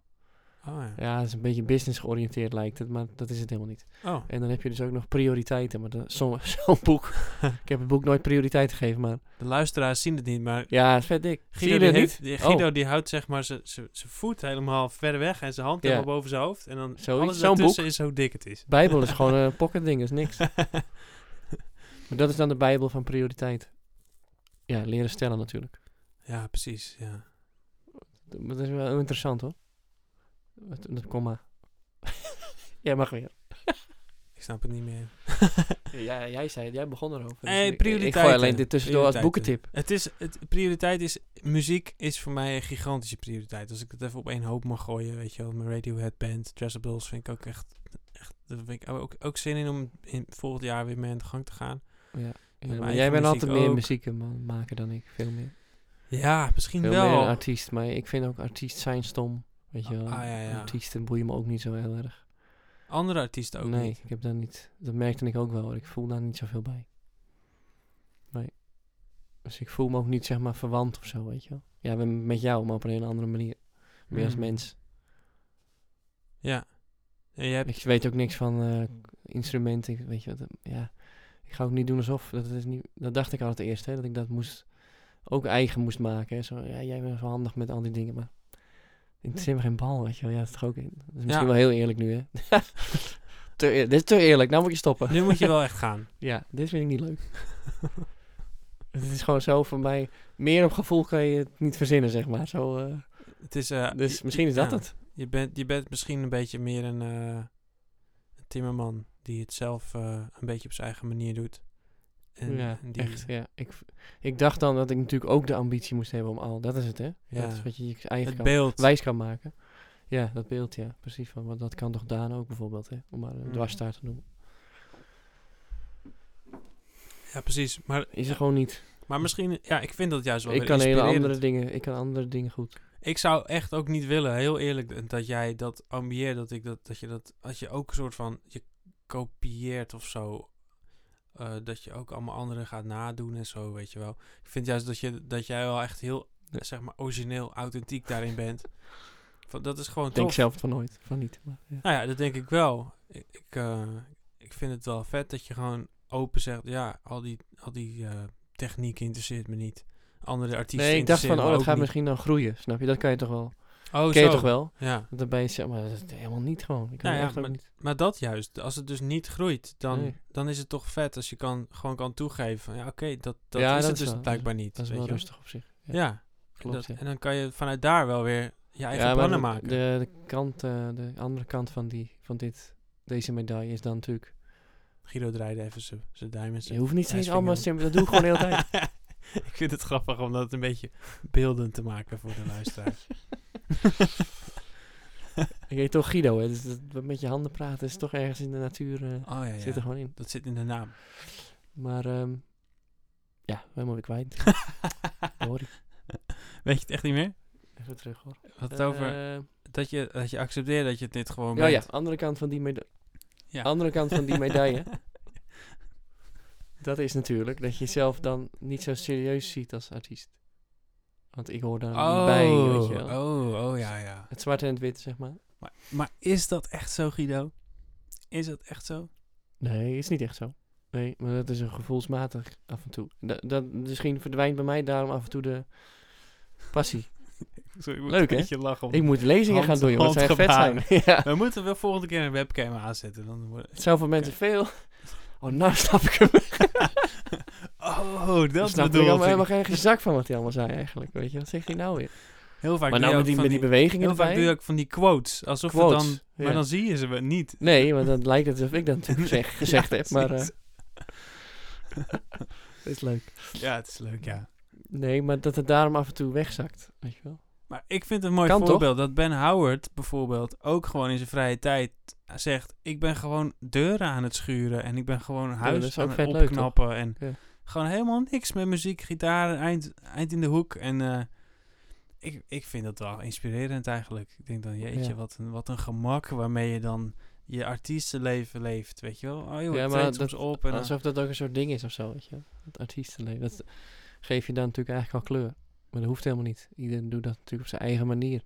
Oh ja. Ja, het is een beetje business georiënteerd lijkt het, maar dat is het helemaal niet. Oh, En dan heb je dus ook nog prioriteiten. Maar [LAUGHS] zo'n boek. [LAUGHS] ik heb het boek nooit prioriteit gegeven, maar de luisteraars zien het niet, maar ja, het is vet dik. Guido, die, heeft, niet? die, Oh. Guido die houdt zeg maar zijn voet helemaal ver weg en zijn hand helemaal boven zijn hoofd. En dan Zoiets, alles ertussen is hoe dik het is. Bijbel is gewoon [LAUGHS] een pocket ding, is niks. Maar dat is dan de Bijbel van prioriteit. Ja, leren stellen natuurlijk. ja, precies. Ja. Dat is wel interessant hoor. Dat, dat komma. [LAUGHS] Jij mag weer. [LAUGHS] Ik snap het niet meer. [LAUGHS] Ja, jij zei het, jij begon erover. Dus Nee, ik- Ik, gooi alleen dit tussendoor als boekentip. Het is, het, prioriteit is, muziek is voor mij een gigantische prioriteit. Als ik het even op één hoop mag gooien, weet je wel, mijn Radiohead band, Dressables vind ik ook echt, echt daar vind ik ook, ook zin in om in volgend jaar weer mee aan de gang te gaan. Ja. Maar jij bent altijd meer muziek maken dan ik. Veel meer. Ja, misschien wel. meer een artiest. Maar ik vind ook artiest zijn stom. Weet je wel. Ah, ja, ja. Artiesten boeien me ook niet zo heel erg. Andere artiesten ook nee, niet. ik heb daar niet... Dat merkte ik ook wel. hoor. Ik voel daar niet zoveel bij. Nee. Dus ik voel me ook niet zeg maar verwant of zo, weet je wel. Ja, we- met jou, maar op een hele andere manier. Meer als Mm. mens. Ja. En je hebt, Ik weet ook niks van eh, instrumenten. Weet je wat? eh, Ja. Ik ga ook niet doen alsof. Dat, is niet, dat dacht ik altijd eerst, hè. Dat ik dat moest... Ook eigen moest maken, hè. Zo, ja, jij bent zo handig met al die dingen, maar... Ik interesseer me geen bal, weet je wel. Ja, dat is toch ook... Dat is misschien Ja. wel heel eerlijk nu, hè. [LAUGHS] te, dit is te eerlijk. Nou moet je stoppen. nu moet je wel echt [LAUGHS] gaan. Ja, dit vind ik niet leuk. [LAUGHS] het is gewoon zo voor mij... Meer op gevoel kan je het niet verzinnen, zeg maar. Zo, eh, Het is, eh, dus misschien is dat ja. het. Je bent, je bent misschien een beetje meer een, eh, een timmerman die het zelf een beetje op zijn eigen manier doet. En, ja, en die, echt. Ja. Ik, ik dacht dan dat ik natuurlijk ook de ambitie moest hebben om al... Dat is het, hè? Ja. Dat is wat je je eigen kan, beeld. wijs kan maken. Ja, dat beeld, ja. Precies. Van, want dat kan toch Daan ook bijvoorbeeld, hè? Om maar een Mhm. dwarsstaart te noemen. Ja, precies. Maar, Is er gewoon niet. maar misschien, ja, ik vind dat juist wel Ik kan hele andere dingen... Ik kan andere dingen goed. Ik zou echt ook niet willen, heel eerlijk, dat jij dat ambieert, dat ik dat, dat je dat, dat je ook een soort van, je kopieert of zo. Eh, dat je ook allemaal anderen gaat nadoen en zo, weet je wel. Ik vind juist dat, je, dat jij wel echt heel, Ja. zeg maar, origineel, authentiek daarin bent. Van, dat is gewoon Ik denk tof. zelf van nooit. Van niet. Maar, ja. Nou ja, dat denk ik wel. Ik, ik, eh, ik vind het wel vet dat je gewoon open zegt, ja, al die, al die eh, techniek interesseert me niet. Andere artiesten Nee, ik dacht van, oh, dat gaat niet. misschien dan groeien. Snap je? Dat kan je toch wel. Oh, Ken je zo. toch wel? Ja. Dan ben je zeg maar, dat is helemaal niet gewoon. Ik kan Nou ja, maar- niet. Maar dat juist, als het dus niet groeit, dan, Nee. dan is het toch vet als je kan, gewoon kan toegeven van ja, oké, dat, dat Ja, is dat het is dus wel- blijkbaar niet. Dat is weet wel je rustig op zich. Ja, klopt. dat- en dan kan je vanuit daar wel weer je eigen Ja, plannen de, maken. De, de, kant, eh, de andere kant van, die, van dit, deze medaille is dan natuurlijk... Guido draaide even zijn zijn duim en Je hoeft niet steeds allemaal... op. sim- Dat doe ik gewoon de hele [LAUGHS] tijd. ik vind het grappig om dat een beetje beeldend te maken voor de luisteraars. [LAUGHS] [LAUGHS] Ik heet toch Guido, hè. Dus dat, met je handen praten is toch ergens in de natuur... eh, Oh ja, Zit er ja. gewoon in. dat zit in de naam. Maar ehm, ja, helemaal weer kwijt. [LAUGHS] Sorry. Weet je het echt niet meer? Even terug hoor. Wat het over, Eh, dat, je, dat je accepteert dat je dit gewoon ja, ja, bent. andere kant van die medaille. Ja. Andere kant van die medaille. [LAUGHS] Dat is natuurlijk dat je jezelf dan niet zo serieus ziet als artiest. Want ik hoor daar niet bij, weet je wel. oh, oh, ja, ja. Het zwarte en het witte, zeg maar. Maar, maar is dat echt zo, Guido? Is dat echt zo? Nee, is niet echt zo. Nee, maar dat is een gevoelsmatig af en toe. Dat, dat, misschien verdwijnt bij mij daarom af en toe de passie. [LAUGHS] Sorry, moet Leuk, een hè? beetje lachen. om- Ik moet lezingen Hand- gaan doen, want zij vet zijn. [LAUGHS] ja. We moeten wel volgende keer een webcam aanzetten. Dan wordt... Het zou voor mensen veel... Oh, nou snap ik hem. [LAUGHS] Oh, Dat snap ik bedoel allemaal ik. helemaal geen zak van wat hij allemaal zei eigenlijk. Weet je, wat zegt hij nou weer? Heel vaak maar nou met die, van met die bewegingen Heel vaak erbij. doe je ook van die quotes. Alsof Quotes, het dan... Maar ja. dan zie je ze niet. Nee, want dan lijkt het alsof ik dat [LAUGHS] zeg, gezegd Ja, heb. Maar eh precies. [LAUGHS] dat is leuk. Ja, het is leuk, ja. Nee, maar dat het daarom af en toe wegzakt. Weet je wel? Maar ik vind het een mooi Kan toch? voorbeeld dat Ben Howard bijvoorbeeld ook gewoon in zijn vrije tijd zegt: Ik ben gewoon deuren aan het schuren en ik ben gewoon huis aan het leuk, opknappen. en Ja. Gewoon helemaal niks met muziek, gitaar, eind, eind in de hoek. En eh, ik, ik vind dat wel inspirerend eigenlijk. Ik denk dan, jeetje, Ja. wat, een, wat een gemak waarmee je dan je artiestenleven leeft, weet je wel. Oh joh, Ja, maar dat- op en Alsof dat ook een soort ding is of zo, weet je. Het artiestenleven. Dat geef je dan natuurlijk eigenlijk al kleur. Maar dat hoeft helemaal niet. Iedereen doet dat natuurlijk op zijn eigen manier.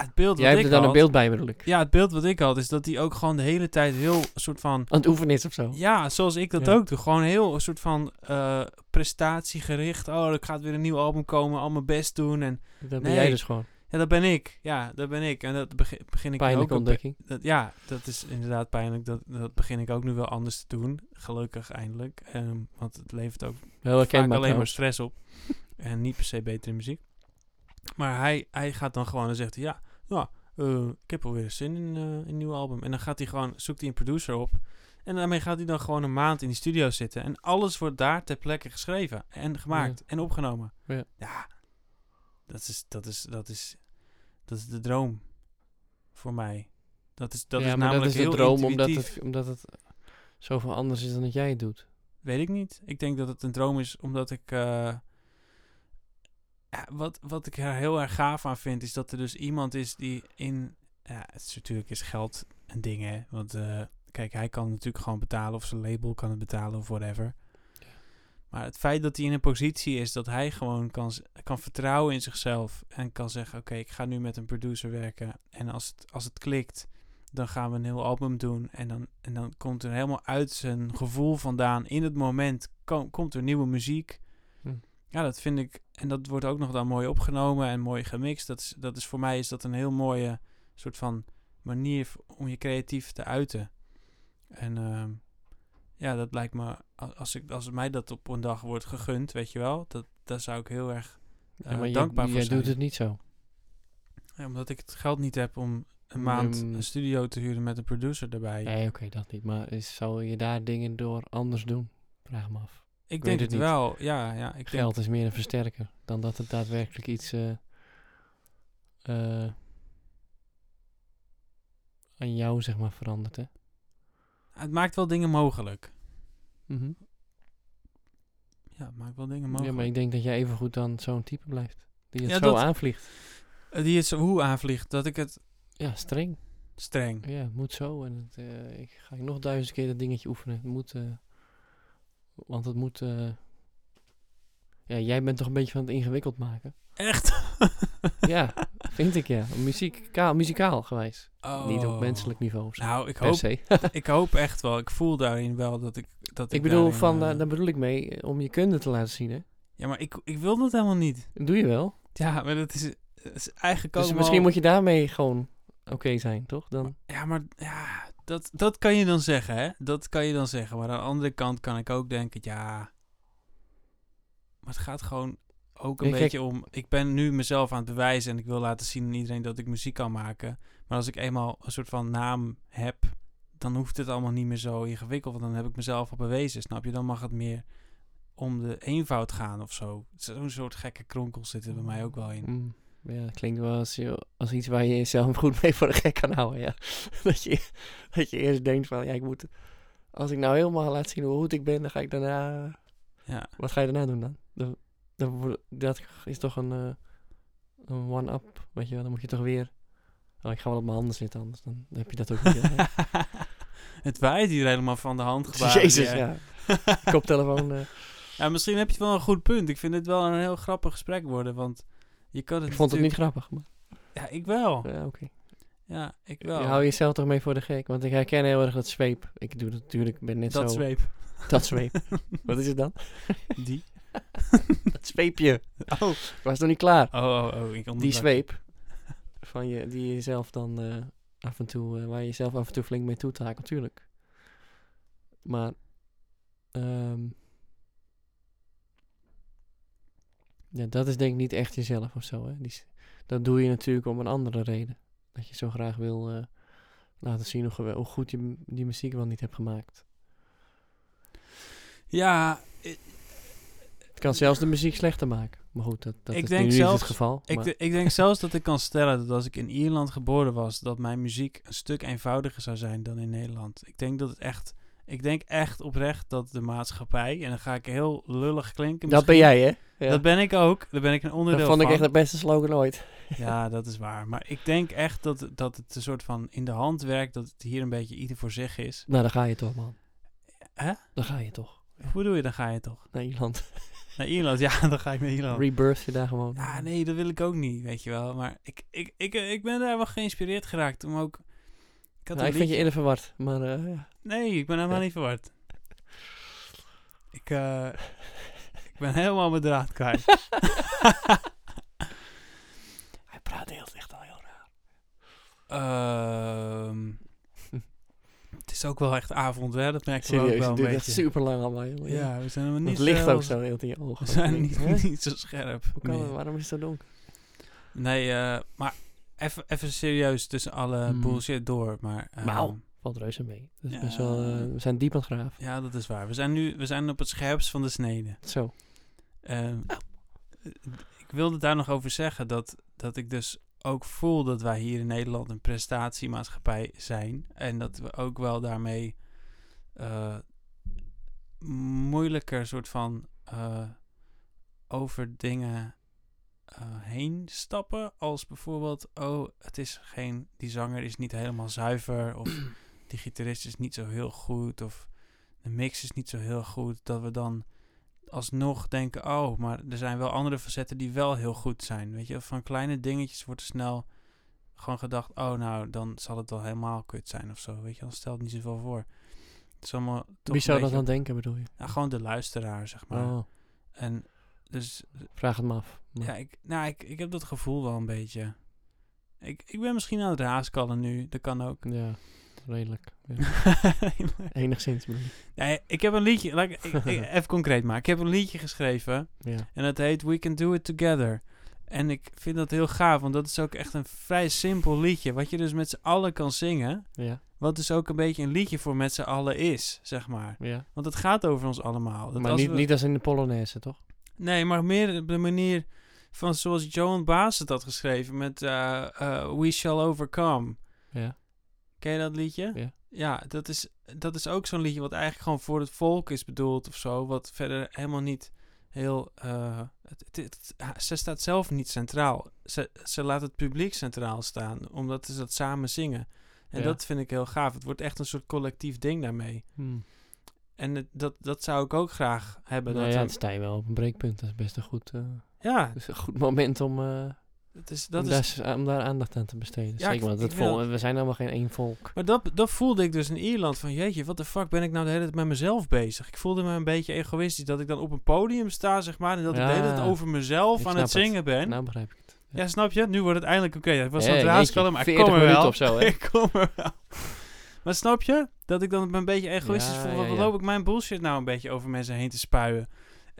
Het beeld Jij hebt ik er dan een had- beeld bij, bedoel ik. Ja, het beeld wat ik had is dat hij ook gewoon de hele tijd heel soort van... Aan het oefenen is of zo. Ja, zoals ik dat Ja. ook doe. Gewoon heel een soort van eh, prestatiegericht. Oh, er gaat weer een nieuw album komen. Al mijn best doen. En Dat ben Nee. jij dus gewoon. ja, dat ben ik. Ja, dat ben ik. En dat begin, begin ik Pijnlijke ook... op- ontdekking. Dat, ja, dat is inderdaad pijnlijk. Dat, dat begin ik ook nu wel anders te doen. Gelukkig eindelijk. Ehm, want het levert ook Heel vaak alleen maar stress op. en niet per se betere muziek. Maar hij, hij gaat dan gewoon en zegt hij, ja, eh, ik heb alweer zin in, eh, in een nieuw album. En dan gaat hij gewoon, zoekt hij een producer op. En daarmee gaat hij dan gewoon een maand in die studio zitten. En alles wordt daar ter plekke geschreven en gemaakt en opgenomen. Ja. dat is, dat is, dat is, dat is de droom voor mij. Dat is, dat ja, is namelijk dat is de heel droom omdat het, omdat het zoveel anders is dan dat jij het doet. Weet ik niet. Ik denk dat het een droom is omdat ik. eh, ja, wat, wat ik er heel erg gaaf aan vind, is dat er dus iemand is die in. Ja, het is natuurlijk is geld een ding, hè? Want eh, kijk, hij kan natuurlijk gewoon betalen, of zijn label kan het betalen, of whatever. Maar het feit dat hij in een positie is dat hij gewoon kan, kan vertrouwen in zichzelf en kan zeggen: Oké, ik ga nu met een producer werken. En als het, als het klikt, dan gaan we een heel album doen. En dan, en dan komt er helemaal uit zijn gevoel vandaan. In het moment ko- komt er nieuwe muziek. Ja, dat vind ik. En dat wordt ook nog dan mooi opgenomen en mooi gemixt. Dat is, dat is voor mij is dat een heel mooie soort van manier om je creatief te uiten. En ehm, ja, dat lijkt me. Als, ik, als mij dat op een dag wordt gegund, weet je wel, dat, daar zou ik heel erg Ja, eh, maar jij- dankbaar voor jij zijn. doet het niet zo. Ja, omdat ik het geld niet heb om een maand een studio te huren met een producer erbij. Nee, oké, dat niet. Maar is, zou je daar dingen door anders doen? Vraag me af. Ik denk het het wel. Ja, ja. Ik Geld is meer een versterker dan dat het daadwerkelijk iets eh, eh, aan jou, zeg maar, verandert, hè? Het maakt wel dingen mogelijk. Mhm. Ja, het maakt wel dingen Ja, mogelijk. maar ik denk dat jij even goed dan zo'n type blijft. Die het Ja, zo dat- aanvliegt. Eh, Die het zo hoe aanvliegt, dat ik het Ja, streng. streng. Ja, het moet zo. En het, ik ga nog duizend keer dat dingetje oefenen. Het moet, want het moet... eh, ja, jij bent toch een beetje van het ingewikkeld maken. Echt? [LAUGHS] ja, vind ik ja. Muzikaal, muzikaal gewijs. Niet op Oh. menselijk niveau zo. Nou, ik hoop, [LAUGHS] ik hoop echt wel. Ik voel daarin wel dat ik. Dat ik, ik bedoel, daarin, van, eh, eh, daar bedoel ik mee, om je kunde te laten zien, hè. Ja, maar ik, ik wil dat helemaal niet. Dat doe je wel. Ja, maar dat is, het is eigenlijk Dus allemaal- misschien moet je daarmee gewoon oké zijn, toch? Dan, Ja, maar ja, dat, dat kan je dan zeggen, hè? Dat kan je dan zeggen. Maar aan de andere kant kan ik ook denken, ja. Maar het gaat gewoon ook een beetje om. Ik ben nu mezelf aan het bewijzen en ik wil laten zien aan iedereen dat ik muziek kan maken. Maar als ik eenmaal een soort van naam heb, dan hoeft het allemaal niet meer zo ingewikkeld. Want dan heb ik mezelf al bewezen, snap je? Dan mag het meer om de eenvoud gaan of zo. Zo'n soort gekke kronkels zitten bij mij ook wel in. Mm, ja, dat klinkt wel als, als iets waar je jezelf goed mee voor de gek kan houden, ja. [LAUGHS] dat, je, dat je eerst denkt van, ja, ik moet... Als ik nou helemaal laat zien hoe goed ik ben, dan ga ik daarna... Ja. Wat ga je daarna doen dan? wordt- dat is toch een, eh, een one-up, weet je wel. Dan moet je toch weer... Oh, ik ga wel op mijn handen zitten, anders dan, dan heb je dat ook niet. [LAUGHS] het waait hier helemaal van de hand gebaren. Jezus, ja. [LAUGHS] Koptelefoon... eh Ja, misschien heb je wel een goed punt. Ik vind het wel een heel grappig gesprek worden. Want je kan het Ik vond het niet grappig, maar Ja, ik wel. ja, oké. Ja, ik Je wel. hou jezelf toch mee voor de gek? Want ik herken heel erg dat zweep. Ik doe het natuurlijk, ben net dat zo... zweep. Dat zweep. [LAUGHS] Wat is het dan? Die. [LAUGHS] Dat zweepje. Oh. Ik was nog niet klaar. Oh, oh, oh. Ik Die zweep. Van je, die je jezelf dan eh, af en toe, eh, waar je jezelf af en toe flink mee toetaakt, natuurlijk. Maar, ehm ja, dat is denk ik niet echt jezelf of zo. Hè? Die, dat doe je natuurlijk om een andere reden. Dat je zo graag wil eh, laten zien hoe, goed je die muziek wel niet hebt gemaakt. Ja, i- Het kan zelfs de muziek slechter maken. Maar goed, dat, dat Ik is denk nu niet het geval. ik, ik denk zelfs dat ik kan stellen dat als ik in Ierland geboren was, dat mijn muziek een stuk eenvoudiger zou zijn dan in Nederland. Ik denk dat het echt, ik denk echt oprecht dat de maatschappij, en dan ga ik heel lullig klinken. dat ben jij, hè? Ja. Dat ben ik ook. Daar ben ik een onderdeel dat vond ik van. echt het beste slogan ooit. [LAUGHS] Ja, dat is waar. Maar ik denk echt dat, dat het een soort van in de hand werkt, dat het hier een beetje ieder voor zich is. Nou, dan ga je toch, man. Hè? Dan ga je toch. Hoe bedoel je, dan ga je toch? Naar Ierland. [LAUGHS] Naar Ierland? Ja, [LAUGHS] dan ga ik naar Ierland. Rebirth je daar gewoon. Ja, nee, dat wil ik ook niet, weet je wel. Maar ik, ik, ik, ik ben daar wel geïnspireerd geraakt om ook... Had Nou, ik vind je eerder verward. Maar eh, ja. Nee, ik ben helemaal niet verward. Ik, eh, ik ben helemaal mijn draad kwijt. [LAUGHS] Hij praat heel echt al heel raar. Ehm, het is ook wel echt avond, hè? Dat merken we ook wel het een duurt echt beetje. super lang allemaal. Ja, we zijn helemaal Het niet licht zo... ook zo heel in je ogen. We zijn niet, zo scherp. Hoe kan het? Waarom is het zo donker? Nee, eh, maar even, even serieus tussen alle Hmm. bullshit door. Maar, ehm, Nou. Valt reuze mee. Ja. best wel, eh, we zijn diep aan het graven. Ja, dat is waar. We zijn nu we zijn op het scherpst van de snede. Zo. Ehm, Ik wilde daar nog over zeggen dat, dat ik dus ook voel dat wij hier in Nederland een prestatiemaatschappij zijn. En dat we ook wel daarmee eh, moeilijker soort van eh, over dingen eh, heen stappen. Als bijvoorbeeld, oh, het is geen, die zanger is niet helemaal zuiver. Of [CLEARS THROAT] die gitarist is niet zo heel goed. Of de mix is niet zo heel goed. Dat we dan alsnog denken, oh, maar er zijn wel andere facetten die wel heel goed zijn. Weet je, van kleine dingetjes wordt er snel gewoon gedacht, oh, nou, dan zal het wel helemaal kut zijn of zo. Weet je, dan stelt het niet zoveel voor. Het is allemaal toch Wie zou dat dan denken, bedoel je? Ja, gewoon de luisteraar, zeg maar. Oh, En dus, vraag het me af. Maar- ja, ik, nou, ik, ik heb dat gevoel wel een beetje. Ik, ik ben misschien aan het raaskallen nu, dat kan ook. ja, redelijk. Ja. [LAUGHS] Enigszins nee, ik heb een liedje, laat ik, ik- ik- [LAUGHS] even concreet maken. Ik heb een liedje geschreven Ja. En dat heet We Can Do It Together. En ik vind dat heel gaaf, want dat is ook echt een vrij simpel liedje. Wat je dus met z'n allen kan zingen. Ja. Wat dus ook een beetje een liedje voor met z'n allen is, zeg maar. ja. Want het gaat over ons allemaal. Dat Maar als niet, we- niet als in de Polonaise, toch? Nee, maar meer op de manier van zoals Joan Baas het had geschreven met eh, eh, We Shall Overcome. Ja. Ken je dat liedje? Ja. Ja, dat is, dat is ook zo'n liedje wat eigenlijk gewoon voor het volk is bedoeld of zo. Wat verder helemaal niet heel... eh, het, het- het- ha- ze staat zelf niet centraal. Ze, ze laat het publiek centraal staan, omdat ze dat samen zingen. En Ja. dat vind ik heel gaaf. Het wordt echt een soort collectief ding daarmee. Hmm. En het- dat, dat zou ik ook graag hebben. Nou dat ja, het sta je wel op een breekpunt. Dat is best een goed, eh, ja, is een goed moment om, eh, dat is, dat om, is daar, om daar aandacht aan te besteden. Ja, Zeker, want vol, we zijn helemaal geen één volk. Maar dat, dat voelde ik dus in Ierland. Van jeetje, wat de fuck ben ik nou de hele tijd met mezelf bezig? Ik voelde me een beetje egoïstisch. Dat ik dan op een podium sta, zeg maar. En dat ik de hele tijd over mezelf aan het het. zingen ben. Nou begrijp ik het. ja, snap je? Nu wordt het eindelijk oké. Ik was aan het raaskallen, maar ik 40 kom er wel. of zo, hè? [LAUGHS] ik kom er wel. Maar snap je? Dat ik dan een beetje egoïstisch voel. Wat loop ik mijn bullshit nou een beetje over mensen heen te spuien?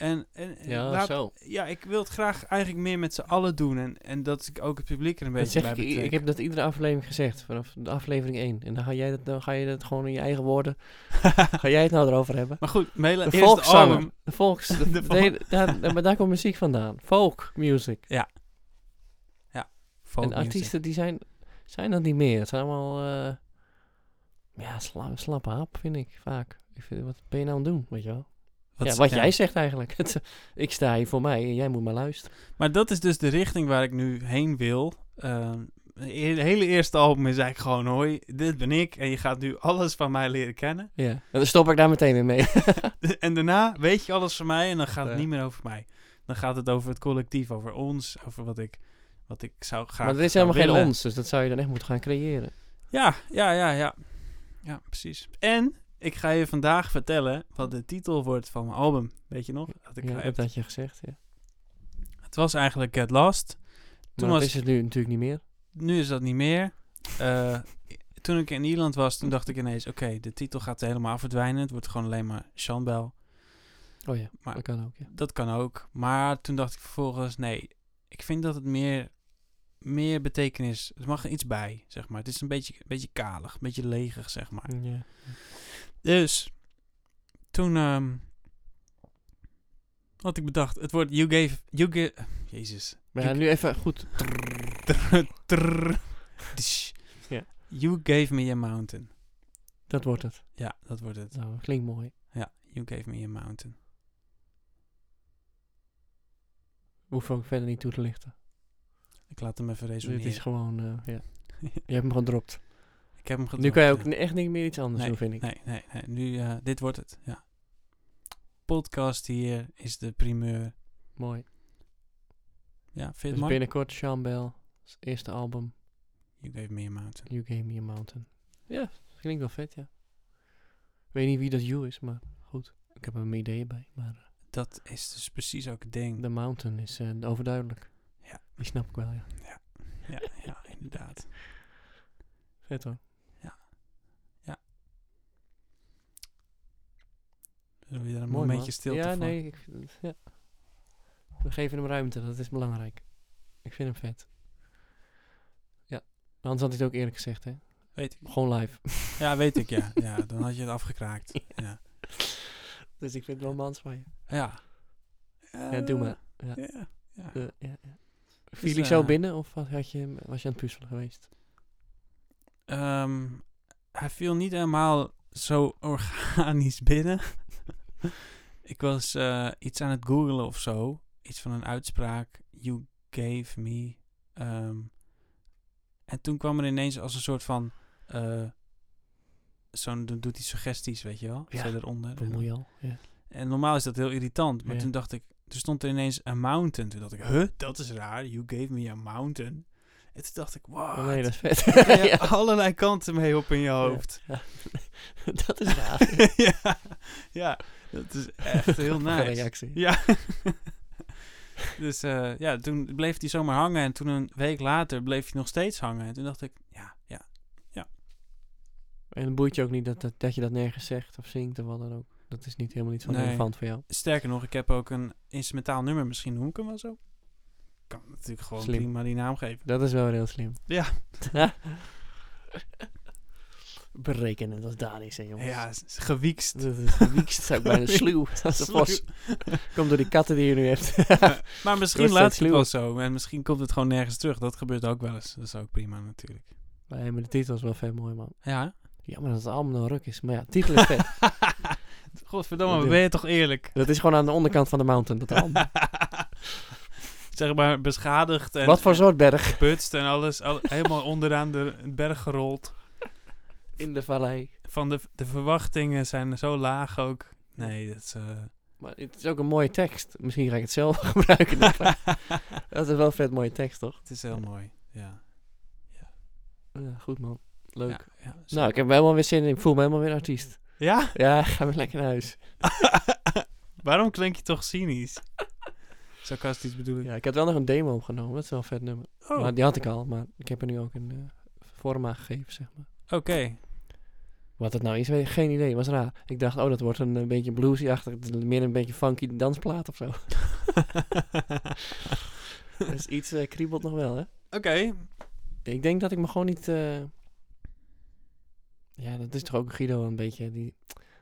En, en Ja, laat- zo. ja, ik wil het graag eigenlijk meer met z'n allen doen. En, en dat ik ook het publiek er een Dat beetje bij ik, ik, betrek. ik heb dat iedere aflevering gezegd, vanaf de aflevering 1. En dan ga, jij dat, dan ga je dat gewoon in je eigen woorden, [LAUGHS] ga jij het nou erover hebben. maar goed, hele De album... de volks, [LAUGHS] de, De daar, maar daar komt muziek vandaan. Folk music. folk en music. artiesten die zijn, zijn dat niet meer. Het zijn allemaal, eh, ja, sla, slappe hap vind ik vaak. Ik vind, wat ben je nou aan het doen, weet je wel? Wat- ja, wat ja. jij zegt eigenlijk. [LAUGHS] Het, ik sta hier voor mij en jij moet maar luisteren. Maar dat is dus de richting waar ik nu heen wil. Ehm, het hele eerste album is eigenlijk gewoon... Hoi, dit ben ik. En je gaat nu alles van mij leren kennen. Ja, en dan stop ik daar meteen weer mee. [LAUGHS] [LAUGHS] en daarna weet je alles van mij. En dan gaat het niet meer over mij. dan gaat het over het collectief, over ons, over wat ik, wat ik zou graag maar er is helemaal geen ons, dus dat zou je dan echt moeten gaan creëren. Ja, ja, ja, ja. Ja, precies. En ik ga je vandaag vertellen wat de titel wordt van mijn album. Weet je nog? Dat ik ja, heb- dat je gezegd, ja. Het was eigenlijk Get Lost. Maar was- is het nu natuurlijk niet meer. Nu is dat niet meer. Eh, toen ik in Ierland was, toen dacht ik ineens... Oké, de titel gaat helemaal verdwijnen. Het wordt gewoon alleen maar Sean Bell. Oh ja, Maar- dat kan ook, ja. Dat kan ook. Maar toen dacht ik vervolgens... Nee, ik vind dat het meer, meer betekenis... Er mag er iets bij, zeg maar. Het is een beetje, een beetje kalig, een beetje leeg, zeg maar. ja. Dus toen ehm, had ik bedacht, het wordt You Gave, you gave Jezus. Maar ja, nu even goed. Trrr, trrr, dish. Ja. You Gave Me a Mountain. Dat wordt het. Ja, dat wordt het. Nou, klinkt mooi. Ja, You Gave Me a Mountain. Hoef ook verder niet toe te lichten. Ik laat hem even Dit resoneren. is gewoon, eh, ja. [LAUGHS] Je hebt hem gedropt. ik heb hem. Nu kan je ook ja. echt niet meer iets anders nee, doen, vind ik. Nee, nee, nee. Nu, eh, dit wordt het. Ja. Podcast hier is de primeur. Mooi. Ja, vind je Dus mooi? binnenkort Sean Bell, eerste album, You Gave Me a Mountain. You Gave Me a Mountain. Ja, klinkt wel vet, ja. Ik weet niet wie dat You is, maar goed. Ik heb er mijn ideeën bij. Maar eh, Dat is dus precies ook het ding. The Mountain is eh, overduidelijk. Ja. Die snap ik wel, ja. Ja, ja, inderdaad. Vet hoor. Zullen we er een Mooi, momentje man. stilte Ja, voor? nee. Ik, ja. We geven hem ruimte, dat is belangrijk. Ik vind hem vet. Ja. Anders had hij het ook eerlijk gezegd, hè. Weet ik. Gewoon live. Ja, weet ik, ja. [LAUGHS] ja. Dan had je het afgekraakt. Ja. Dus ik vind het wel mans van je. Ja. Ja, doe maar. Ja. Ja. ja. Eh, ja. Dus, Viel hij zo eh, binnen of was, had je, was je aan het puzzelen geweest? Ehm, hij viel niet helemaal zo organisch binnen. [LAUGHS] ik was eh, iets aan het googlen of zo. Iets van een uitspraak. You gave me. ehm, en toen kwam er ineens als een soort van... eh, Zo'n, doet hij suggesties, weet je wel? Ja, Zo eronder. Ja. En normaal is dat heel irritant. Maar Ja. toen dacht ik, er stond er ineens een mountain. Toen dacht ik, huh, dat is raar. You gave me a mountain. En toen dacht ik, wow. Oh nee, dat is [LAUGHS] vet. Je [LAUGHS] ja. allerlei kanten mee op in je hoofd. Ja. dat is raar. Ja, ja, dat is [LAUGHS] echt heel nice. reactie. Ja. [LAUGHS] dus eh, ja, toen bleef hij zomaar hangen. En toen een week later bleef hij nog steeds hangen. En toen dacht ik, ja, ja. En het boeit je ook niet dat, dat, dat je dat nergens zegt of zingt of wat dan ook. Dat is niet helemaal niet van Nee. relevant voor jou. Sterker nog, ik heb ook een instrumentaal nummer. Misschien noem ik hem wel zo. Kan natuurlijk gewoon Slim. prima die naam geven. Dat is wel heel slim. Ja. [LAUGHS] Berekenen, dat is Dani, hè, jongens. Ja, gewiekst. Dat is gewiekst, zou ik bijna [LAUGHS] sluw. Dat is een. Komt door die katten die je nu hebt. Maar [LAUGHS] misschien laat het wel zo. En misschien komt het gewoon nergens terug. Dat gebeurt ook wel eens. Dat is ook prima natuurlijk. nee, maar de titel is wel vet mooi, man. Ja. Ja, maar dat het allemaal nou ruk is. Maar ja, titel is vet. [LAUGHS] Godverdomme, ben je toch eerlijk? dat is gewoon aan de onderkant van de mountain, dat album. zeg maar beschadigd en Wat voor soort berg? geputst en alles. al- helemaal onderaan de berg gerold. In de vallei. Van de, de verwachtingen zijn zo laag ook. Nee, dat is... eh, Maar het is ook een mooie tekst. Misschien ga ik het zelf [LAUGHS] gebruiken. [LAUGHS] dat is wel een vet mooie tekst, toch? het is heel mooi. Ja. Ja, goed, man. Leuk. Nou, ik heb helemaal weer zin in. Ik voel me helemaal weer artiest. ja? Ja, ga weer lekker naar huis. [LAUGHS] Waarom klink je toch cynisch? Sarcastisch bedoel ik. Ja, ik had wel nog een demo opgenomen. Dat is wel een vet nummer. Oh, Maar die had ik al, maar ik heb er nu ook een eh, vorm aan gegeven, zeg maar. oké. Wat het nou is, weet ik geen idee. was raar. Ik dacht, oh, dat wordt een, eh, beetje bluesy-achtig. Meer een beetje funky dansplaat of zo. [LAUGHS] dus iets eh, kriebelt nog wel, hè? Oké. Ik denk dat ik me gewoon niet... eh, Ja, dat is toch ook Guido een beetje... Die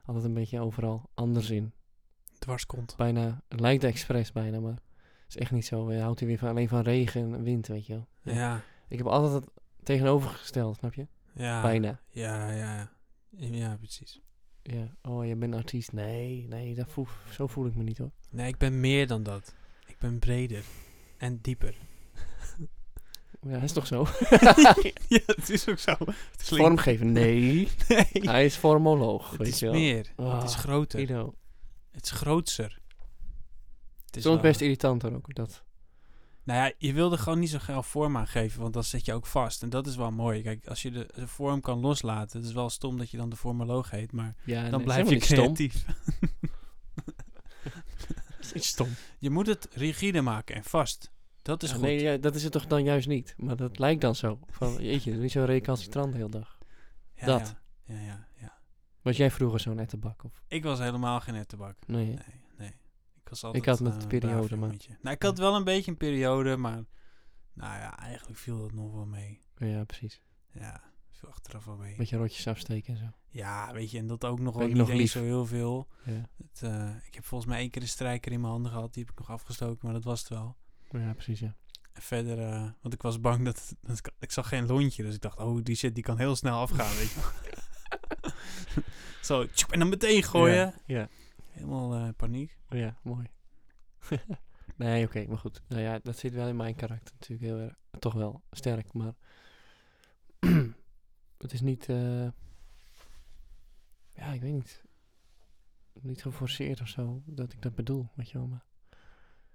altijd een beetje overal anders in. Dwarskont. Bijna, het lijkt expres bijna, maar... Het is echt niet zo. Houdt hij weer van, alleen van regen en wind, weet je wel. Ja. Ja. Ik heb altijd het tegenovergesteld, snap je? Ja. Bijna. Ja, ja, ja. Ja, precies. Ja. Oh, je bent artiest. Nee, nee, dat voel, zo voel ik me niet hoor. Nee, ik ben meer dan dat. Ik ben breder. En dieper. Ja, dat is toch zo? [LAUGHS] ja, het is ook zo. Vormgeven? Nee. [LAUGHS] Nee. Hij is vormoloog, Het weet is je wel. meer. het is Ah, groter. Het is grootser. Het is ook best irritant hoor, ook dat. Nou ja, je wilde gewoon niet zo geil vorm aangeven, want dan zit je ook vast. En dat is wel mooi. Kijk, als je de, de vorm kan loslaten, het is wel stom dat je dan de vormoloog heet, maar Ja, dan blijf je creatief. [LAUGHS] stom. Je moet het rigide maken en vast. Dat is Ja, goed. nee, ja, dat is het toch dan juist niet. Maar dat lijkt dan zo. Van, jeetje, niet zo'n recalcitrant de hele dag. Ja, dat. Ja, ja, ja. Was jij vroeger zo'n ettenbak? Of? Ik was helemaal geen ettenbak. Nee. Nee, was altijd Ik had met eh, periode, maar- jongetje. Nou, ik had wel een beetje een periode, maar... Nou ja, eigenlijk viel dat nog wel mee. Ja, precies. Ja, viel achteraf wel mee. Beetje rotjes afsteken en zo. Ja, weet je, en dat ook nog wel niet nog eens lief. zo heel veel. Ja, Het, eh, ik heb volgens mij één keer een strijker in mijn handen gehad. Die heb ik nog afgestoken, maar dat was het wel. ja precies, ja. En verder, eh, want ik was bang dat, dat ik, ik zag geen lontje. Dus ik dacht, oh, die shit die kan heel snel afgaan, weet je. [LAUGHS] Zo, tjoep, en dan meteen gooien. Ja, ja, Helemaal eh, paniek. ja mooi. [LAUGHS] nee, oké, maar goed. Nou ja, dat zit wel in mijn karakter natuurlijk heel erg. Toch wel sterk, maar... [CLEARS THROAT] het is niet... eh, ja, ik weet niet. Niet geforceerd of zo, dat ik dat bedoel, weet je wel. Maar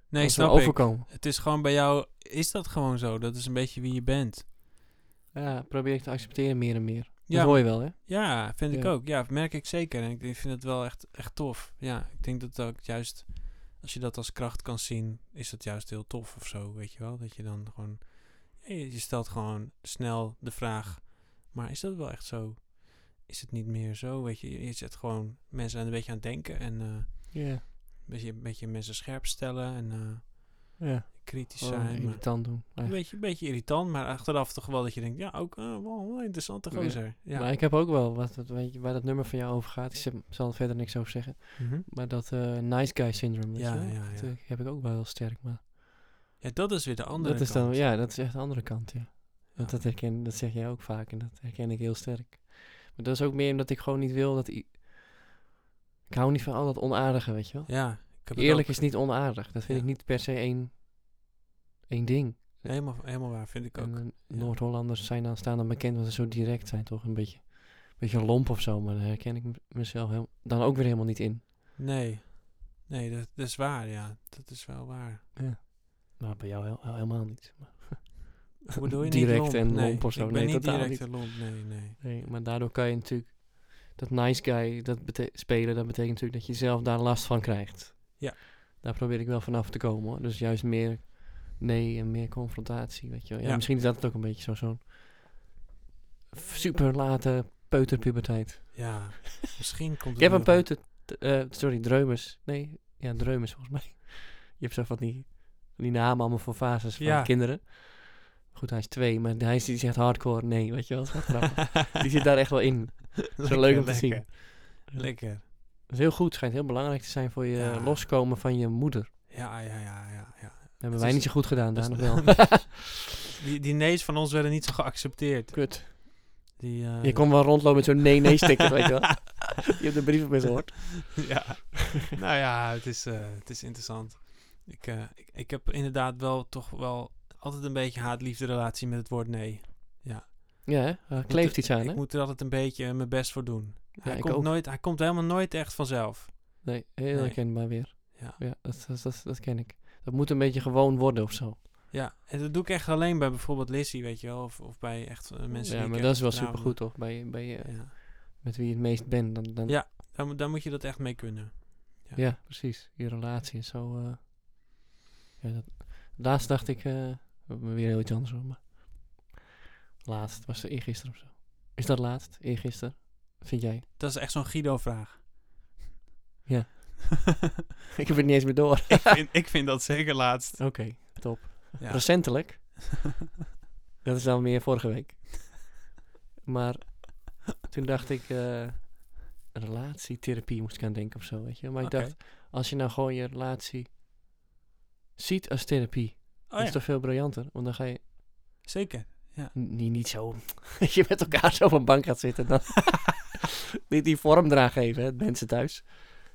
Nee, snap ik. overkomen. Het is gewoon bij jou, is dat gewoon zo? Dat is een beetje wie je bent. Ja, probeer ik te accepteren meer en meer. Ja, hoor je wel, hè? Ja, vind ik ook. Ja, merk ik zeker. En ik ik vind het wel echt, echt tof. Ja, ik denk dat ook juist, als je dat als kracht kan zien, is dat juist heel tof of zo, weet je wel? Dat je dan gewoon, je stelt gewoon snel de vraag, maar is dat wel echt zo? Is het niet meer zo? Weet je, je zet gewoon mensen aan een beetje aan het denken en eh, een, beetje, een beetje mensen scherp stellen en eh, Ja, kritisch zijn. Maar irritant doen. een beetje, een beetje irritant, maar achteraf toch wel dat je denkt, ja, ook eh, wel een interessante gozer. Ja. Maar ik heb ook wel, wat, wat, weet je, waar dat nummer van jou over gaat, ik zal er verder niks over zeggen. Mhm. Maar dat eh, nice guy syndrome, Ja, je ja, Dat eh, heb ik ook wel heel sterk. Maar Ja, dat is weer de andere dat is kant. dan, ja, dat is echt de andere kant, ja. Want dat, herken, dat zeg jij ook vaak en dat herken ik heel sterk. Maar dat is ook meer omdat ik gewoon niet wil dat... Ik hou niet van al dat onaardige, weet je wel. Ja, Eerlijk is niet onaardig. Dat vind Ja. ik niet per se één, één ding. helemaal, helemaal waar, vind ik ook. En, ja. Noord-Hollanders zijn dan, staan dan bekend omdat ze zo direct zijn, toch? Een beetje, een beetje lomp of zo, maar daar herken ik mezelf heel, dan ook weer helemaal niet in. Nee, nee, dat, dat is waar, ja. Dat is wel waar. Nou, bij jou heel- heel- helemaal niet. Maar, [LAUGHS] Hoe bedoel je Direct niet lomp? en nee, lomp of zo. Ik ben Nee, niet totaal direct niet. en lomp, nee, nee. nee, maar daardoor kan je natuurlijk dat nice guy dat spelen, dat betekent natuurlijk dat je zelf daar last van krijgt. Ja. Daar probeer ik wel vanaf te komen hoor. Dus juist meer nee en meer confrontatie, weet je wel. Ja, Ja. misschien is dat het ook een beetje zo, zo'n super late peuterpuberteit. Ja, misschien komt het heb een nog- peuter, eh, sorry, Dreumes. Nee, ja, Dreumes volgens mij. Je hebt zo van die, van die namen allemaal voor fases van Ja. kinderen. Goed, hij is twee, maar hij is, die zegt hardcore nee, weet je wel. Wel. [LAUGHS] Die zit daar echt wel in. Lekker, leuk om te lekker. zien. Lekker. Dat is heel goed. Schijnt heel belangrijk te zijn voor je Ja. loskomen van je moeder. Ja, ja, ja, ja, ja. hebben wij niet zo goed gedaan, daar nog wel. [LAUGHS] Die, die nee's van ons werden niet zo geaccepteerd. Kut. Die, eh, Je kon wel rondlopen met zo'n nee-nee-sticker, weet je wel. [LAUGHS] Je hebt de brief op gehoord. ja. [LAUGHS] nou ja, het is, eh, het is interessant. Ik, eh, ik, ik heb inderdaad wel toch wel altijd een beetje haat-liefde relatie met het woord nee. Ja, hè? Moet kleeft iets aan, Ik hè? moet er altijd een beetje mijn best voor doen. Hij, komt ook. nooit, hij komt helemaal nooit echt vanzelf. Nee, heel Nee. herkenbaar weer. Ja. Ja, dat, dat, dat, dat ken ik. Dat moet een beetje gewoon worden of zo. ja, en dat doe ik echt alleen bij bijvoorbeeld Lissy, weet je wel. Of, of bij echt eh, mensen ja, die maar dat is wel vertrouwen. supergoed, toch? Bij, bij, je- Ja. met wie je het meest bent. Dan, dan, Ja. Moet- daar moet je dat echt mee kunnen. ja. ja. precies. Je relatie is zo... eh, ja, dat, laatst dacht ik... eh, weer heel iets anders hoor, maar... Laatst, was er eergisteren of zo. Is dat laatst? Eergisteren? Vind jij? Dat is echt zo'n Guido-vraag. Ja. [LAUGHS] ik heb het niet eens meer door. ik, vind, ik vind dat zeker laatst. Oké, top. Ja. Recentelijk. [LAUGHS] Dat is dan meer vorige week. Maar toen dacht ik, eh, relatietherapie moest ik aan denken of zo, weet je. Maar ik dacht, als je nou gewoon je relatie ziet als therapie, Oh dat ja, is toch veel briljanter. Want dan ga je zeker. n- niet, niet zo, dat [LAUGHS] je met elkaar zo op een bank gaat zitten. Dan [LAUGHS] niet die vorm eraan geven, hè, mensen thuis.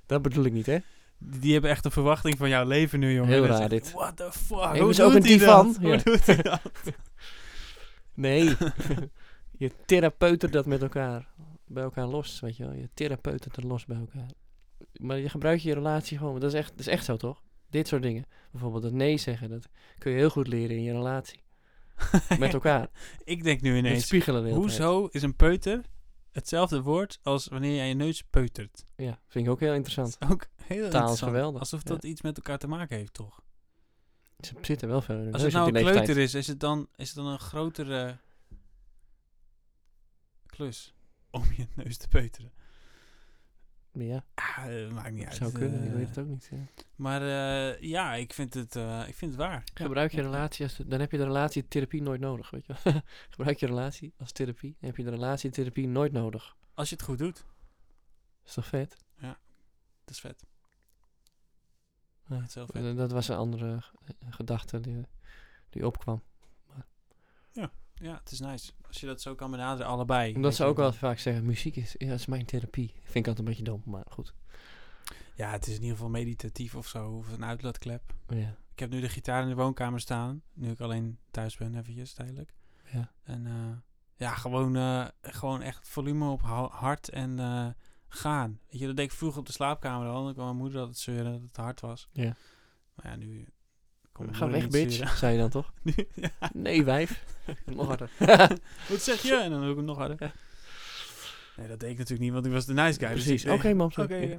Dat bedoel ik niet, hè. Die, hebben echt een verwachting van jouw leven nu, jongen. Heel raar dit. What the fuck? Hebben Hoe ze ook doet een divan? dat? Hoe Ja. doet hij dat? [LAUGHS] Nee. [LAUGHS] je therapeuten dat met elkaar bij elkaar los, weet je wel. Je therapeuten er los bij elkaar. Maar je gebruikt je relatie gewoon, dat is echt, dat is echt zo toch? Dit soort dingen. Bijvoorbeeld het nee zeggen. Dat kun je heel goed leren in je relatie. Met elkaar. Ik denk nu Het ineens, spiegelen tijd. hoezo is een peuter hetzelfde woord als wanneer jij je neus peutert? Ja, vind ik ook heel interessant. Is ook heel is interessant. geweldig, Alsof ja. dat iets met elkaar te maken heeft, toch? Ze zitten wel hun Als het nou een kleuter is, is het dan, is het dan een grotere klus om je neus te peuteren? Ja, Ah, maakt niet uit. zou kunnen. ik eh, weet het ook niet. Ja. Maar eh, ja, ik vind het, eh, ik vind het waar. Ja. Gebruik je relatie als... Dan heb je de relatietherapie nooit nodig, weet je. [LAUGHS] Gebruik je relatie als therapie. Dan heb je de relatietherapie nooit nodig. Als je het goed doet, is toch vet? dat is vet. Ja. Dat is heel vet. Dat was een andere eh, gedachte die, die opkwam. Ja, het is nice. Als je dat zo kan benaderen, allebei. Omdat ze ook wel vaak zeggen, muziek is, ja, is mijn therapie. Vind ik altijd een beetje dom, maar goed. Ja, het is in ieder geval meditatief of zo. Of een uitlaatklep. Ja. Ik heb nu de gitaar in de woonkamer staan. Nu ik alleen thuis ben, eventjes tijdelijk. Ja. En eh, ja, gewoon, eh, gewoon echt volume op ha- hard en eh, gaan. Weet je, dat deed ik vroeger op de slaapkamer al. Dan kwam mijn moeder altijd zeuren dat het hard was. Ja. Maar ja, nu Ga weg, bitch, zeuren. zei je dan toch? [LAUGHS] Nu, ja. Nee, wijf. [LAUGHS] Nog harder. [LAUGHS] Wat zeg je? En dan doe ik hem nog harder. Ja. Nee, dat deed ik natuurlijk niet, want ik was de nice guy. dus Precies. Oké, mam. Oké.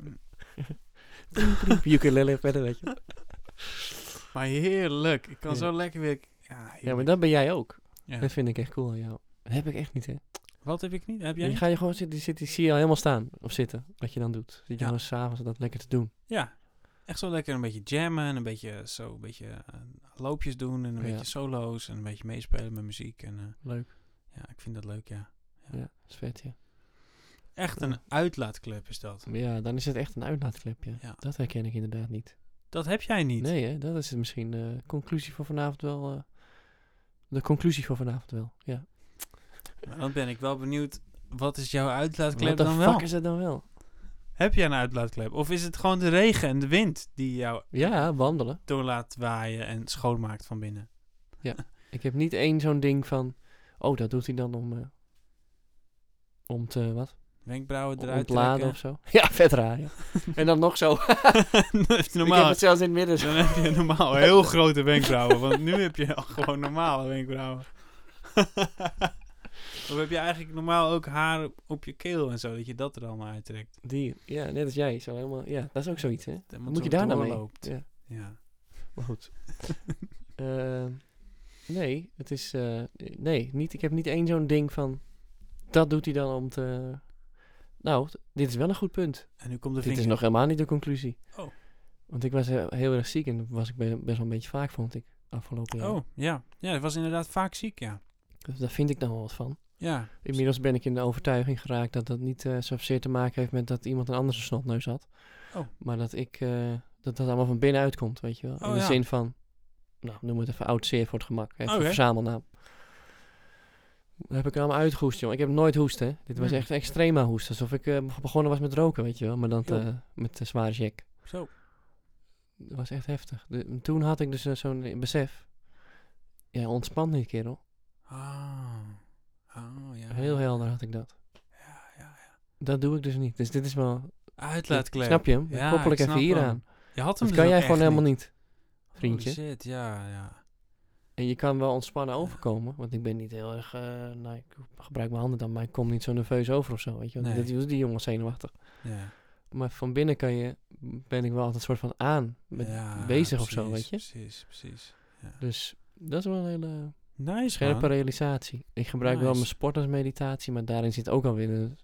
Ja. Ukulele verder, weet je. [LAUGHS] maar heerlijk. Ik kan Ja. zo lekker weer... Ja, Ja, maar dat ben jij ook. Ja. Dat vind ik echt cool aan jou. Dat heb ik echt niet, hè. Wat heb ik niet? Heb jij? Je niet? ga je gewoon zitten, die, zit, die zie je al helemaal staan of zitten, wat je dan doet. Zit je Ja. gewoon s'avonds dat lekker te doen. Ja, echt zo lekker een beetje jammen en een beetje zo een beetje eh, loopjes doen en een Ja. beetje solo's en een beetje meespelen met muziek. En eh, Leuk. ja, ik vind dat leuk, ja. Ja, dat is vet, ja. Echt een uitlaatklep is dat. Ja, dan is het echt een uitlaatklep, ja. Ja. Dat herken ik inderdaad niet. Dat heb jij niet. Nee, hè, dat is misschien de conclusie voor vanavond wel. eh, de conclusie voor vanavond wel, ja. Maar dan ben ik wel benieuwd, wat is jouw uitlaatklep Wat de dan fuck wel? is het dan wel? Heb jij een uitlaatklep? Of is het gewoon de regen en de wind die jou Ja, wandelen. door laat waaien en schoonmaakt van binnen? [LAUGHS] Ik heb niet één zo'n ding van. Oh, dat doet hij dan om. eh, om te. Wat? Wenkbrauwen eruit Ontladen trekken? of zo. [LAUGHS] Ja, vet raar, ja. en dan nog zo. [LAUGHS] Je Ik normaal, heb het zelfs in het midden. dan heb je normaal [LAUGHS] heel grote wenkbrauwen. Want nu heb je al gewoon normale wenkbrauwen. of heb je eigenlijk normaal ook haar op- je keel en zo, dat je dat er allemaal uittrekt? Die, ja, net als jij. Zo helemaal, ja, dat is ook zoiets, hè? Moet je daar nou mee? doorloopt. Ja, Ja. maar goed. Ehm, nee, het is... eh, nee, niet, ik heb niet één zo'n ding van... Dat doet hij dan om te... Nou, dit is wel een goed punt. En nu komt de Dit is nog helemaal niet de conclusie. Oh. Want ik was heel, heel erg ziek en dat was ik be- best wel een beetje vaak, vond ik, afgelopen jaar. Oh, ja. Ja, ik was inderdaad vaak ziek, ja. Dus daar vind ik dan wel wat van. Ja. Inmiddels ben ik in de overtuiging geraakt dat dat niet eh zozeer te maken heeft met dat iemand een anders een snotneus had. Oh. Maar dat ik, eh, dat dat allemaal van binnenuit komt, weet je wel. Oh, in de ja. zin van, nou, noem het even oud zeer voor het gemak. Even Oké. een verzamelnaam. Heb ik allemaal uitgehoest, joh. Ik heb nooit hoest, hè. Dit was echt extrema hoest. Alsof ik eh, begonnen was met roken, weet je wel. Maar dan te- met de zware jack. Zo. Dat was echt heftig. De- toen had ik dus eh, zo'n besef. Ja, ontspant niet, kerel. Ah. Oh, ja. Heel helder had ik dat. Ja, ja, ja. Dat doe ik dus niet. Dus dit is wel... Uitlaatklep. Snap je hem? Ja, Koppel ik ik even hier aan. Je had hem Dat dus kan jij gewoon helemaal niet. niet, vriendje. Holy shit, ja, ja. En je kan wel ontspannen overkomen. Want ik ben niet heel erg... eh, nou, ik gebruik mijn handen dan, maar ik kom niet zo nerveus over of zo. Weet je? Nee. Dat is die jongen zenuwachtig. ja. Maar van binnen kan je, ben ik wel altijd een soort van aan. Met ja, bezig of zo, weet je. Precies, precies. Ja. Dus dat is wel een hele Nice, scherpe man. realisatie. Ik gebruik wel mijn sport als meditatie, maar daarin zit ook alweer een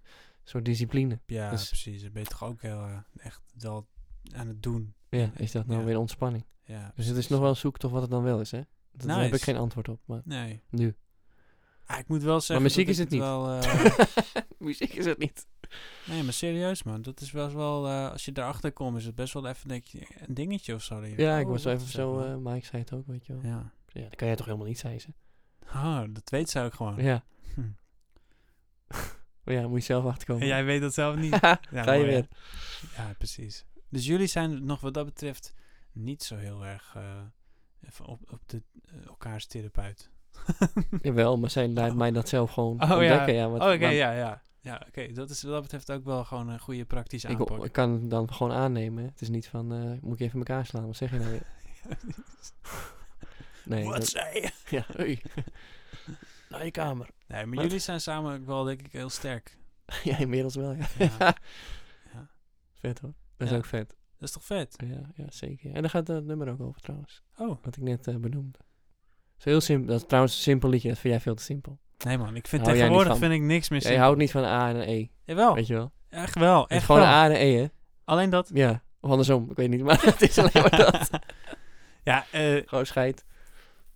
soort discipline. Ja, Dus- precies. Dat ben je toch ook heel eh, echt wel aan het doen. Ja, is dat nou weer ontspanning? Ja, Dus het is nog wel een zoektocht wat het dan wel is, hè? Daar heb ik geen antwoord op, maar Nee. nu. Ah, ik moet wel zeggen. muziek dat is het niet. Wel, [LAUGHS] eh, Muziek is het niet. nee, maar serieus, man. Dat is wel, wel eh, als je daarachter komt, is het best wel even denk je, een dingetje of zo. Ja, ik oh, was even zo, Mike zei het ook, weet je wel. Ja, ja. dat kan jij toch helemaal niet, zei ze. Ah, dat weet ze ook gewoon. Ja. Hm. Maar [LAUGHS] ja, moet je zelf achterkomen. En [LAUGHS] jij weet dat zelf niet. Ga Ja, je mooi, weer. Ja, precies. Dus jullie zijn nog wat dat betreft niet zo heel erg even op, op de, eh, elkaars therapeut. [LAUGHS] Jawel, maar zij laat Oh. mij dat zelf gewoon Oh, ja. ontdekken. Ja. wat, Oh, oké, ja, ja. Ja, oké. Dat is wat dat betreft ook wel gewoon een goede praktische ik, aanpak. ik kan het dan gewoon aannemen. Het is niet van, eh, moet ik even elkaar slaan? Wat zeg je nou weer? [LAUGHS] Nee, Wat dat- zei je? [LAUGHS] ja, hey. Naar je kamer. Nee, maar Wat? jullie zijn samen ook wel, denk ik, heel sterk. ja, inmiddels wel, ja. Ja. Ja. Vet hoor. Dat is Ja. ook vet. Dat is toch vet? Ja, ja, zeker. En daar gaat het nummer ook over trouwens. Oh, Wat ik net eh, benoemde. Dat is heel simpel. Dat is trouwens een simpel liedje. Dat vind jij veel te simpel. nee man. Ik vind Hou tegenwoordig vind ik niks meer Jij simpel. houdt niet van A en een E. Jawel, Weet je wel? echt wel. Het is Echt gewoon wel. A en E, hè? Alleen dat... Ja. Of andersom. Ik weet niet. Maar [LAUGHS] het is alleen maar dat. [LAUGHS] ja, eh, Gewoon scheid.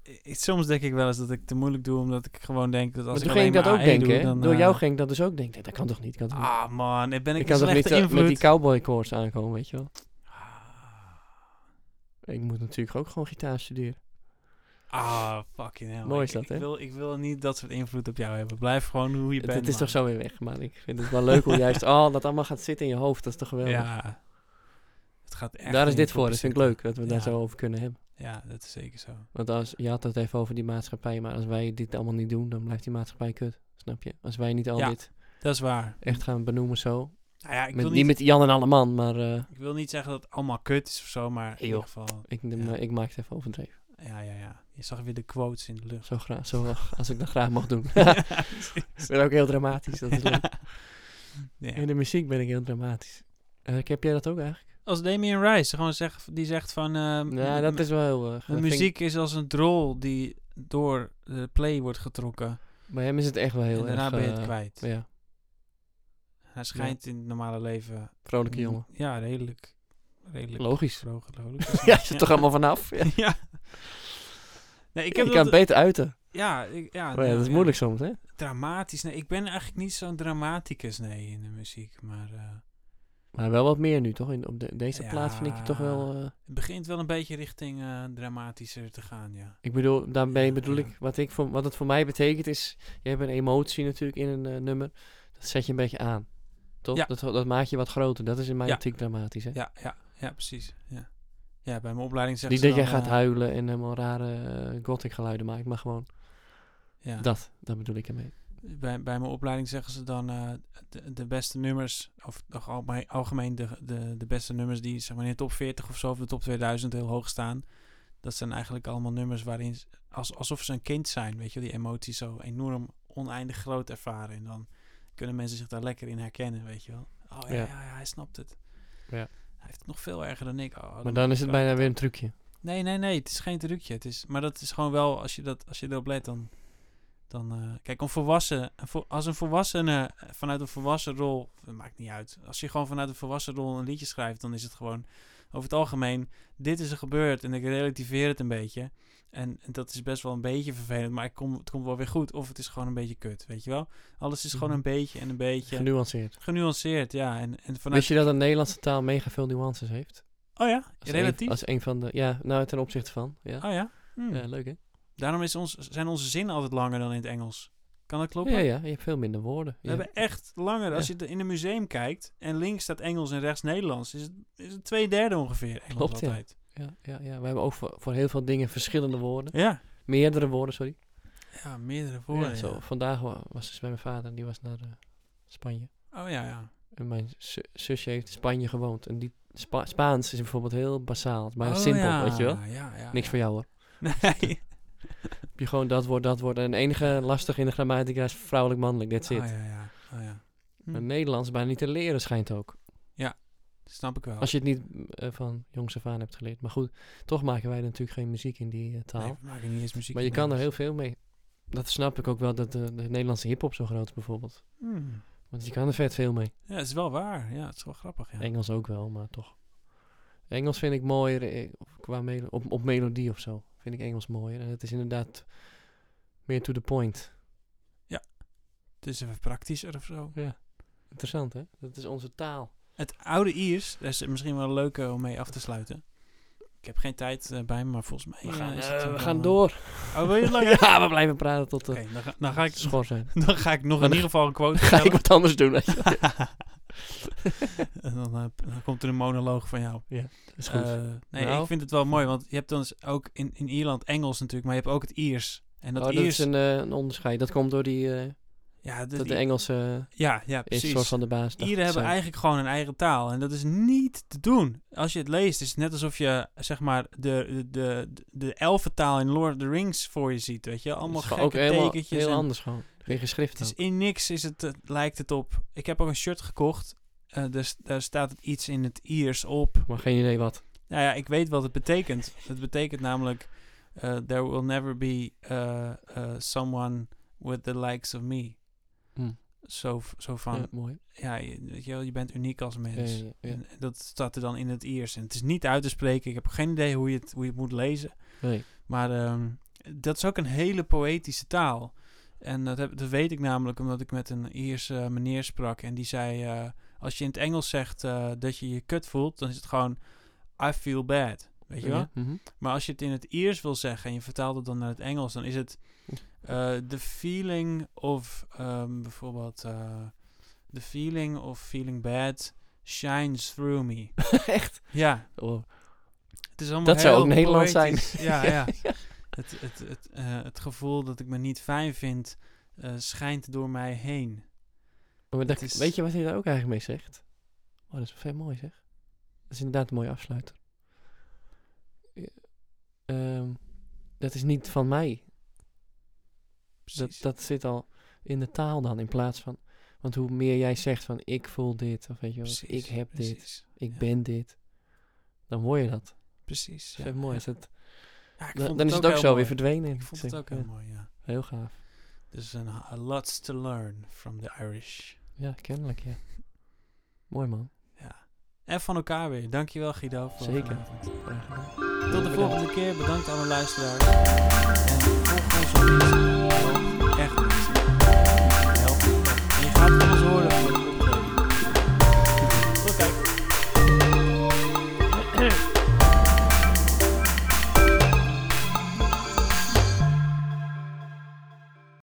ik- soms denk ik wel eens dat ik te moeilijk doe, omdat ik gewoon denk dat als Maar ik toen alleen ging ik dat ook denken, doe, dan, Door eh, jou ging ik dat dus ook denken. Dat kan toch niet? Kan toch niet? Ah man, dan ben ik, ik een kan toch niet eh, met die cowboy chords aankomen, weet je wel? Ik moet natuurlijk ook gewoon gitaar studeren. Ah, fucking hell. Mooi is Ik- dat, ik hè? Wil, ik wil niet dat soort invloed op jou hebben. Blijf gewoon hoe je bent, het is man. toch zo weer weg, maar ik vind het wel leuk hoe juist [LAUGHS] oh, dat allemaal gaat zitten in je hoofd. Dat is toch geweldig. Ja. Het gaat echt Daar is dit voor. Dat vind ik leuk dat we daar zo over kunnen hebben. Ja, dat is zeker zo. Want als, je had het even over die maatschappij, maar als wij dit allemaal niet doen, dan blijft die maatschappij kut. Snap je? Als wij niet al Ja. dit Dat is waar. echt gaan benoemen zo. Nou ja, ik, Met, wil niet niet, met Jan en alle man, maar eh, ik wil niet zeggen dat het allemaal kut is of zo, maar in ieder geval... ik, Ja. ik maak het even overdreven. Ja, ja, ja. Je zag weer de quotes in de lucht. Zo graag, zo, als ik dat graag mag doen. [LAUGHS] Ik ben ook heel dramatisch, dat is leuk. [LAUGHS] Ja. In de muziek ben ik heel dramatisch. Eh, heb jij dat ook eigenlijk? Als Damien Rice gewoon zegt, die zegt van... ehm, Ja, dat is wel heel... eh, de ik- muziek is als een drol die door de play wordt getrokken. Bij hem is het echt wel heel en daarna erg... ben je het eh, kwijt. Ja, Hij schijnt in het normale leven... vrolijke jongen. Ja, redelijk. redelijk Logisch. vrolijk, [LAUGHS] logisch. ja, je er toch allemaal vanaf? Ja. [LAUGHS] ja. Nee, ik heb je kan het beter uiten. Ja, ik, ja, Maar ja, nou, dat is moeilijk soms, hè? Dramatisch. Nee, ik ben eigenlijk niet zo'n dramaticus, nee, in de muziek. Maar eh, Maar wel wat meer nu, toch? In, op de, deze plaat vind ik het toch wel... eh, het begint wel een beetje richting eh, dramatischer te gaan, ja. ik bedoel, daarmee bedoel ik... Wat, ik voor, wat het voor mij betekent is... Je hebt een emotie natuurlijk in een nummer. Dat zet je een beetje aan. Toch? Ja. Dat, dat maakt je wat groter. Dat is in mijn Ja. optiek dramatisch, hè? Ja, ja, ja, precies. Ja, ja bij mijn opleiding zeggen Niet ze dat jij gaat eh, huilen en helemaal rare eh, gothic geluiden maakt, maar gewoon Ja. dat. Dat bedoel ik ermee. Bij, bij mijn opleiding zeggen ze dan eh, de, de beste nummers, of algemeen, algemeen de, de, de beste nummers die zeg maar in de top 40 of zo, of de top 2000 heel hoog staan. Dat zijn eigenlijk allemaal nummers waarin, als, alsof ze een kind zijn, weet je, die emoties zo enorm oneindig groot ervaren. En dan kunnen mensen zich daar lekker in herkennen, weet je wel. Oh ja, Ja. ja. ja, hij snapt het. Ja. Hij heeft het nog veel erger dan ik. Oh, Maar dan is het bijna weer een trucje. Nee, nee, nee. Het is geen trucje. Het is, maar dat is gewoon wel, als je, dat, als je erop let, dan... dan eh, kijk, een volwassen, als een volwassene vanuit een volwassen rol... Maakt niet uit. Als je gewoon vanuit een volwassen rol een liedje schrijft... dan is het gewoon over het algemeen... Dit is er gebeurd en ik relativeer het een beetje. En, en dat is best wel een beetje vervelend. Maar ik kom, het komt wel weer goed. Of het is gewoon een beetje kut, weet je wel? Alles is gewoon Mhm. een beetje en een beetje... Genuanceerd. genuanceerd, ja. En, en vanuit... Wist je dat de Nederlandse taal mega veel nuances heeft? Oh ja? Als Relatief? Een, als een van de... Ja, nou ten opzichte van. Ja, Oh ja? Hmm. ja leuk hè? Daarom is ons, zijn onze zinnen altijd langer dan in het Engels. Kan dat kloppen? Ja, ja, je hebt veel minder woorden. We Ja. hebben echt langer. Als Ja. je in een museum kijkt en links staat Engels en rechts Nederlands, is het, is het twee derde ongeveer Engels Klopt, altijd. Ja, ja, ja, we hebben ook voor, voor heel veel dingen verschillende woorden. Ja. Meerdere woorden, sorry. Ja, meerdere Ja, woorden. zo, ja. vandaag wa- was dus bij mijn vader, die was naar eh, Spanje. Oh ja, ja. En mijn zu- zusje heeft in Spanje gewoond. En die Spa- Spaans is bijvoorbeeld heel basaal. Is maar Oh simpel, ja, weet je wel. Ja, ja, Niks ja. voor jou hoor. Nee. [LAUGHS] [LAUGHS] Heb je gewoon dat woord, dat woord. En het enige lastig in de grammatica is vrouwelijk, mannelijk. That's it. Oh ja, ja. Oh, ja. Hm, Maar Nederlands bijna niet te leren schijnt ook. Snap ik wel. Als je het niet eh, van jongs af aan hebt geleerd. Maar goed, toch maken wij natuurlijk geen muziek in die eh, taal. Nee, we maken niet eens muziek. maar je kan er heel veel mee. Dat snap ik ook wel, dat de, de Nederlandse hiphop zo groot is bijvoorbeeld. Hm. Want je kan er vet veel mee. Ja, het is wel waar. Ja, het is wel grappig. Ja. Engels ook wel, maar toch. Engels vind ik mooier eh, qua melo- op, op melodie of zo. Vind ik Engels mooier. En het is inderdaad meer to the point. Het is even praktischer of zo. Ja. Interessant, hè? Dat is onze taal. Het oude Iers, dat is misschien wel leuk eh, om mee af te sluiten. Ik heb geen tijd eh, bij me, maar volgens mij We gaan, is het we gaan eh, door. Oh, wil je [LAUGHS] ja, we blijven praten tot Oké, we dan, ga, dan, ga ik, schor zijn. [LAUGHS] dan ga ik nog [LAUGHS] in ieder geval een quote Ga ik wat anders doen. en dan, dan komt er een monoloog van jou. Dat is goed. Nee, Nou. ik vind het wel mooi, want je hebt dan ook in, in Ierland Engels natuurlijk, maar je hebt ook het Iers. En dat oh, dat Iers... is een, een onderscheid. Dat komt door die, ja, de, dat de Engelse ja, ja, is precies. soort van de baas. Ieren hebben eigenlijk gewoon een eigen taal. En dat is niet te doen. Als je het leest, is het net alsof je, zeg maar, de, de, de, de elfentaal in Lord of the Rings voor je ziet. Weet je, allemaal gekke ook helemaal, tekentjes. heel en anders gewoon. Geen geschrift het is ook. in niks is het, eh, lijkt het op. Ik heb ook een shirt gekocht. Eh, dus, daar staat iets in het Iers op. Maar geen idee wat. Nou ja, ik weet wat het betekent. Het betekent namelijk... eh, there will never be uh, uh, someone with the likes of me. Hm. Zo, zo van, Ja, ja, mooi. je, weet je, wel, je bent uniek als Ja, mens. ja, ja. En dat staat er dan in het Iers. En het is niet uit te spreken. Ik heb geen idee hoe je het, hoe je het moet lezen. Nee. Maar ehm, dat is ook een hele poëtische taal. En dat, heb, dat weet ik namelijk omdat ik met een Ierse meneer sprak. En die zei, eh, als je in het Engels zegt eh, dat je je kut voelt, dan is het gewoon I feel bad. Weet je wel? Ja, mhm. Maar als je het in het Iers wil zeggen en je vertaalt het dan naar het Engels, dan is het eh, the feeling of ehm, bijvoorbeeld eh, the feeling of feeling bad shines through me. [LAUGHS] Echt? Ja, Oh. het is allemaal Dat zou ook Nederlands zijn. [LAUGHS] Ja, [LAUGHS] ja. Het, het, het, eh, het gevoel dat ik me niet fijn vind, eh, schijnt door mij heen. Maar dat, Het is- Weet je wat hij daar ook eigenlijk mee zegt? Oh, dat is vet mooi zeg. Dat is inderdaad een mooie afsluiter. Ehm, dat is niet van mij. Dat, dat zit al in de taal dan, in plaats van... Want hoe meer jij zegt van ik voel dit, of weet je wel, ik heb dit, ik ja. ben dit. Dan word je dat. Precies. Dat is mooi. Is het, Ja, dan is het ook zo mooi. weer verdwenen. Ik vond het ook heel Ja, mooi, ja. Heel gaaf. Dus een a lots to learn from the Irish. Ja, kennelijk, ja. Mooi man. Ja. En van elkaar weer. Dankjewel Guido. Voor Zeker. gedaan. Tot de volgende keer. Bedankt aan de luisteraars. En volg ons op Instagram. Echt.